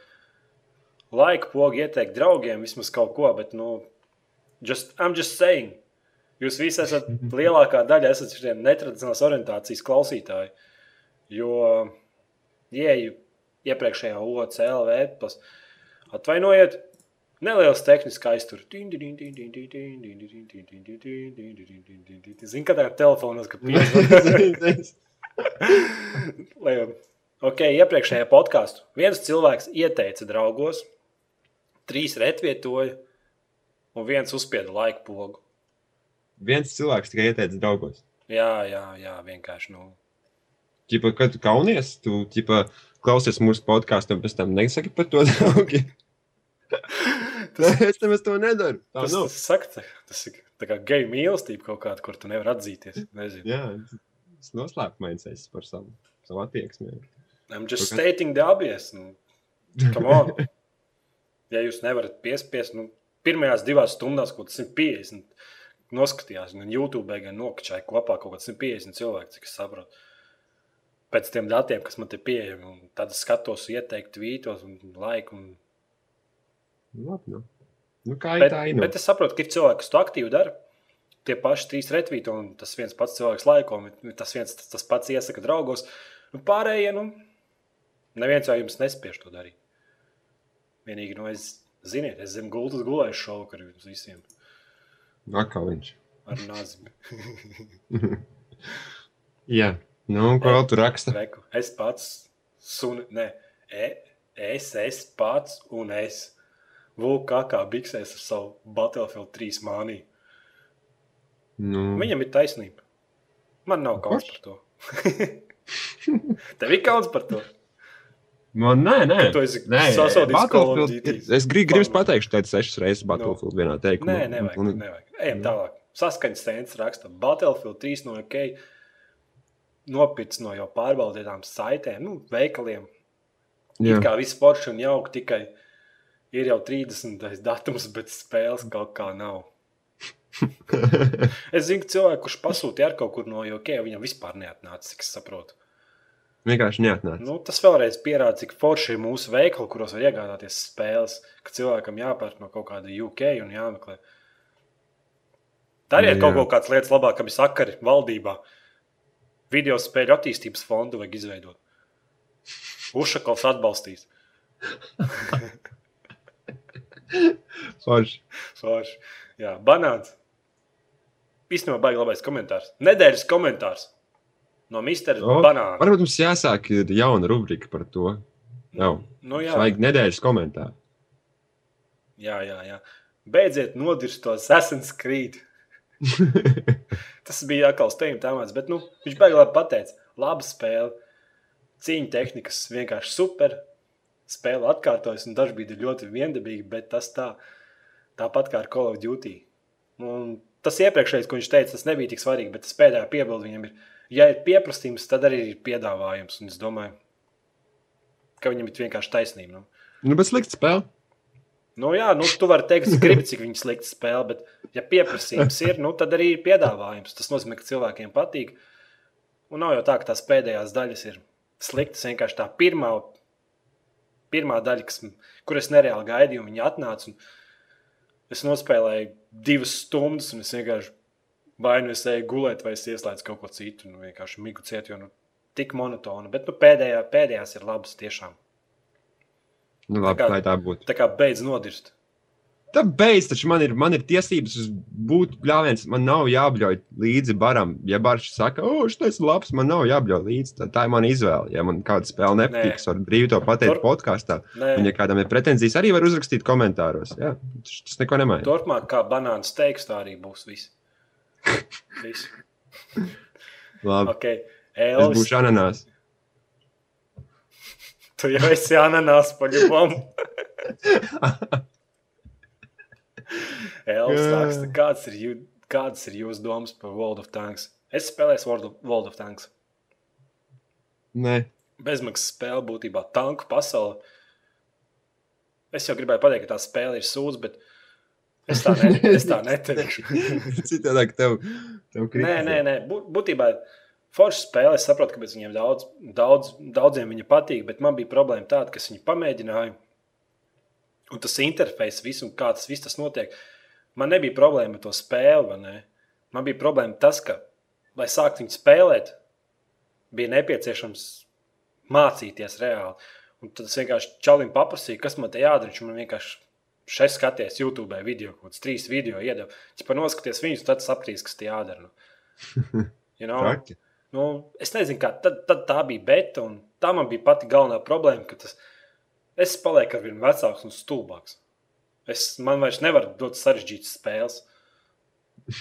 laika pogu ieteikt draugiem, vismaz kaut ko, bet, nu, just, I'm just saying. Jūs visi esat lielākā daļa, esat šiem netradicionālās orientācijas klausītāji. Jo, ieju iepriekšējā OCLV, tas atvainojiet, neliels tehnisks aiztur. Zini, ka tā ir telefonos, ka jau- Ok, iepriekšējā podkāstā viens cilvēks ieteica draugos, trīs retvietoja, un viens uzspieda laiku pogu. Viens cilvēks tikai ieteica draugos. Jā, jā, jā vienkārši. Nu. Čipa, kad tu kaunies, tu ķipa, klausies mūsu podkāstu un pēc tam nesaki par to draugi. Tas, es nemaz to nedaru. Tā tas, nav. tas, saka, tas ir tā kā geju mīlestība kaut kāda, kur tu nevari atzīties. Nezinu. Jā, es noslēpumains esi par savu, savu attieksmi. I'm just Kaut stating the obvious. Nu. Ja jūs nevarat piespiest, nu, pirmajās divās stundās kaut kas 150 noskatījās, gan YouTube, gan nokačāja kopā kaut kāds 150 cilvēku, cik es saprotu. Pēc tiem datiem, kas man te pieejami, un tad skatos, ieteiktu vītos un laiku. Un... Labi, nu. Nu, kā Bet, tā, ir. bet es saprotu, ka ir cilvēki, kas to aktīvi dara. Tie paši trīs retvīti, un tas viens pats cilvēks laiko, un tas viens tas, tas pats iesaka draugos. Nu, pārējie, nu, neviens jau jums nespiež to darīt. Vienīgi, nu, es, ziniet, es zem gultas gulēju šovakar jums visiem Atkal viņš. ar nāzi. Jā, nu, ko vēl tu raksta? Reku. Es pats, sun, ne, e, es, es pats un es. Vulkā kā biksēs ar savu Battlefield 3 māniju. Nu, Viņam ir taisnība. Man nav kauns par to. Tev ir kauns par to. Man, nē, nē. Nē, Call of Battlefield ir- Es gribu, gribu pateikt, ka tas sešas reizes Battlefield vienā teikumā. Nē, nevajag. Un- nevajag. Ejam tālāk. Saskaņas sēnes raksta. Battlefield 3 no OK. Nopircis no jau pārbaudītām saitēm, nu, veikaliem. Jā, It kā viss forši un jauki, tikai ir jau 30. datums, bet spēles kaut kā nav. Es zinu, ka cilvēku, kurš pasūtīja ar kaut kur no UK, viņam vispār neatnāca, cik es saprotu. Vienkārši neatnāca. Nu, tas vēlreiz pierāda, cik forši ir mūsu veikali, kuros var iegādāties spēles, ka cilvēkam jāpērk no kaut kāda UK un jāmeklē. Dariet Jā. kaut ko kādas lietas labāk, kam ir sakari valdībā. Video spēļu attīstības fondu vajag izveidot. Ušakovs atbalstīs. Forši. Forši. Jā, banāns. Īstenībā baigi labais komentārs. Nedēļas komentārs no Mr. O, Banāna. Varbūt mums jāsāk jauna rubrika par to. Jau. Nu, jā, Vajag nedēļas komentāru. jā, jā, jā. Beidziet nodirst to Assassin's Creed. Tas bija atkal steigas tēmats, bet nu, viņš baigi labi pateica. Laba spēle, cīņa tehnikas vienkārši super. Spēle atkārtojas, un dažkārt ir ļoti viendabīga, bet tas tā, tāpat kā ar Call of Duty. Un tas iepriekšējais, ko viņš teica, tas nebija tik svarīgi, bet tas pēdējā piebilde viņam ir, ja ir pieprasījums, tad arī ir piedāvājums. Un es domāju, ka viņam ir vienkārši taisnība. Nu. Nu, bet slikta spēle. Nu, jā, nu, tu vari teikt, gribi, cik viņa slikta spēle, bet, ja pieprasījums ir, nu, tad arī ir piedāvājums. Tas nozīmē, ka cilvēkiem patīk. Un nav jau tā, ka tās pēdējās daļas ir sliktas. Vienkārši tā pirmā, pirmā daļa, kas, kur es nereāli gaidīju, viņa atnāca. Es nospēlēju divas stundas, un es vienkārši vai nu es eju gulēt, vai es ieslēdzu kaut ko citu. Nu, vienkārši migu ciet, jo nu, tik monotona. Bet nu, pēdējā, pēdējās ir labas tiešām. Nu, labi, Tā kā- tā būtu. Tā kā beidz nodirst. Tā beidz, taču man ir, man ir tiesības būt bļāviens. Man nav jābļauj līdzi baram. Ja barš saka, o, šis ir labs, man nav jābļauj līdzi. Tā, tā ir mana izvēle. Ja man kāda spēle nepatīk, es varu brīvi to pateikt Tur- podkāstā. Nē, Un, ja kādam ir pretenzijas, arī var uzrakstīt komentāros. Jā, tas, neko nemaina. Turpmāk, kā banāna steiks, tā arī būs viss. Labi, Okay. es Elvis, būšu ananās. tu jau esi ananās paļubom. Elvis raksta, kāds ir, jū, kādas ir jūsu domas par World of Tanks? Es spēlēju World of, World of Tanks. Nē, Bezmaksas spēle būtībā tanku pasaule. Es jau gribēju pateikt, ka tā spēle ir sūdzīga, bet es tā, ne, es tā neteikšu. citādāk tev, tev Nē, kritizē. nē, nē. Bū- būtībā forša spēle. Es saprotu, kāpēc viņiem daudz, daudz, daudziem viņa patīk, bet man bija problēma tāda, ka viņi pamēģināja. Un tas interfejs, visu, un kā tas viss tas notiek, man nebija problēma ar to spēli. Man bija problēma tas, ka, lai sāktu viņu spēlēt, bija nepieciešams mācīties reāli. Un tad es vienkārši čalim paprasīju, kas man te jādara. Viņš man vienkārši šeit skaties YouTube video, kaut kāds trīs video iedeva. Ja pat noskaties viņus, tad saprīs, kas te jādara. Nu. You know? Nu, es nezinu, kā tad, tad tā bija beta, un tā man bija pati galvenā problēma, ka tas, es palieku ar vien vecāks un stulbāks. Es, man vairs nevar dot sarežģītas spēles,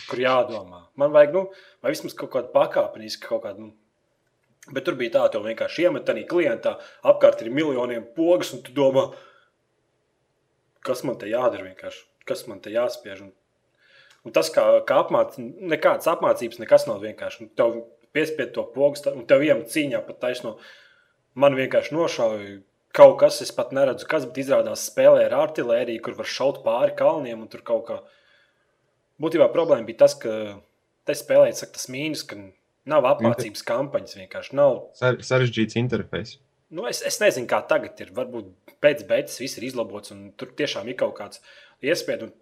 kur jādomā. Man vajag, nu, vai vismaz kaut kādu pakāpenisku, kaut kādu, nu, bet tur bija tā, ka vienkārši iemet tādā klientā, apkārt ir miljoniem pogas, un tu domā, kas man te jādara vienkārši, kas man te jāspiež. Un, un tas, kā, kā apmāc, nekādas apmācības, nekas nav vienkārši. Un Tev piespied to pogas, un tev iemet cīņā pat taisno. Man vienkārši nošauja kaut kas, es pat neredzu, kas, bet izrādās spēlē ar artēriju, kur var šaut pāri kalniem. un tur kaut kā. Būtībā problēma bija tas, ka te spēlē saka, tas mīnus, ka nav apmācības kampaņas. Vienkārši nav Sar- Sarežģīts interfejs. Nu, es, es nezinu, kā tagad ir. Varbūt pēc beigas viss ir izlabots, un tur tiešām ir kaut kāds iespējas. Un,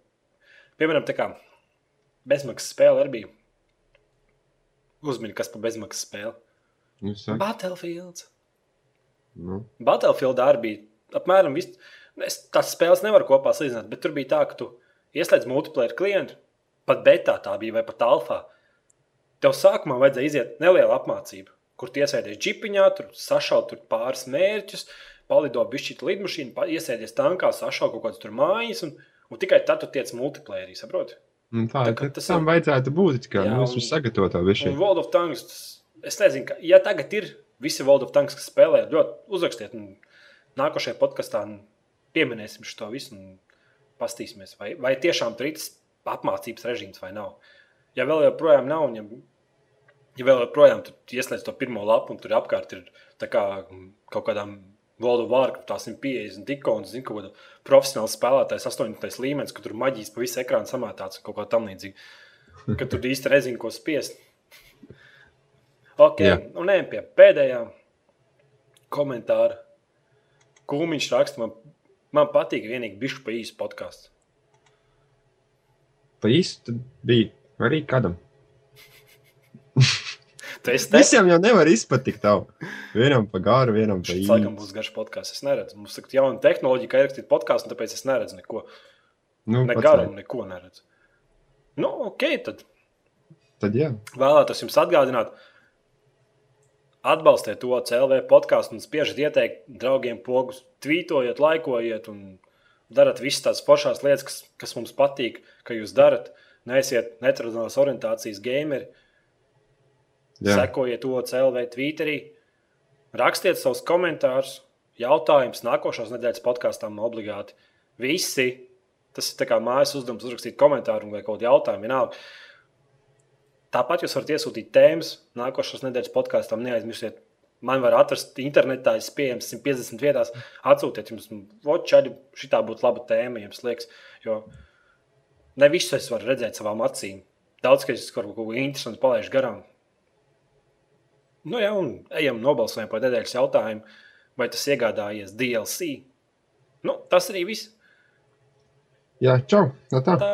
piemēram, tā kā bezmaksas spēle arī bija. Uzmini, kas par bezmaksas spēli. Nu, Battlefield. nu, Battlefield arī bija apmēram viss. Es tās spēles nevaru kopā salīdzināt, bet tur bija tā, ka tu ieslēdz multiplayer klientu, pat betā tā bija vai pat alfā. Tev sākumā vajadzēja iziet neliela apmācība, kur iesēdies džipiņā, tur sašaut tur pāris mērķus, palido bišķīt lidmašīnu, pa- iesēdies tankā, sašaut kaut kādas tur mājas, un, un tikai tad tu tiec multiplayerī, saproti? nu, tā Tā ir. kā tas Tam ir- vajadzētu būt. Kā, Jā, es esmu sagatavotā višķi. World of Tanks, es nezinu, ka, ja tagad ir visi World of Tanks, kas spēlē, ļoti uzrakstiet, un nākošajā podkastā pieminēsim šo visu un pastīsimies, vai, vai tiešām tur ir apmācības režīms vai nav. Ja vēl joprojām nav, un ja, ja vēl joprojām tur ieslēdz to pirmo lapu, un tur apkārt ir tā kā mm, kaut kādām World of Warcraft 150 ikonas, zinu, kaut kāda profesionāla spēlētājs, 8. līmenis, kur tur maģijas pa visu ekrānu samētāts un kaut kā tam līdzīga. Ka tur īsti nezinu, ko spiest. Ok, Jā. un ejam pie pēdējā komentāra. Kūmiņš raksta, man, man patīk vienīgi bišu pa īsu podkāstu. Pa īsti tad bija arī kādam. Tu esi te? Visiem jau nevar izpatikt. Tavu. Vienam pa garu, vienam pa Šis laikam īstu. būs garš podkāsts. Es neredzu. Mums ir jauna tehnoloģija, kā ierakstīt podkāstu, un tāpēc es neredzu neko. Nu, ne garumu, vai. neko neredzu. Nu, ok, tad Tad jā. vēlētos jums atgādināt, atbalstiet to CLV podkāstu un spiežat ieteikt draugiem pogus, tvītojiet, laikojiet un darat visas tās foršās lietas, kas, kas mums patīk, ka jūs darat. Neesiet netradicionālās orientācijas gameri, jā. sekojiet to CLV Twitterī, rakstiet savus komentārus, jautājumus nākošās nedēļas podkāstām obligāti. Visi, tas ir kā mājas uzdevums, uzrakstīt komentāru vai kaut kādu jautājumu, vienalga. Tāpat jūs varat iesūtīt tēmas nākošās nedēļas podkāstam. Neaizmirstiet, man var atrast internetā, es pieejams 150 vietās. Atsūtiet jums, vočaļi, šī būtu laba tēma, jums liekas. Jo ne visu es varu redzēt savām acīm. Daudz, ka es kaut ko interesantu palaidu garām. Nu, jā, un ejam nobalsojam par nedēļas jautājumu, vai tas iegādājies DLC. Nu, tas arī viss. Jā, čau! Tā. tā.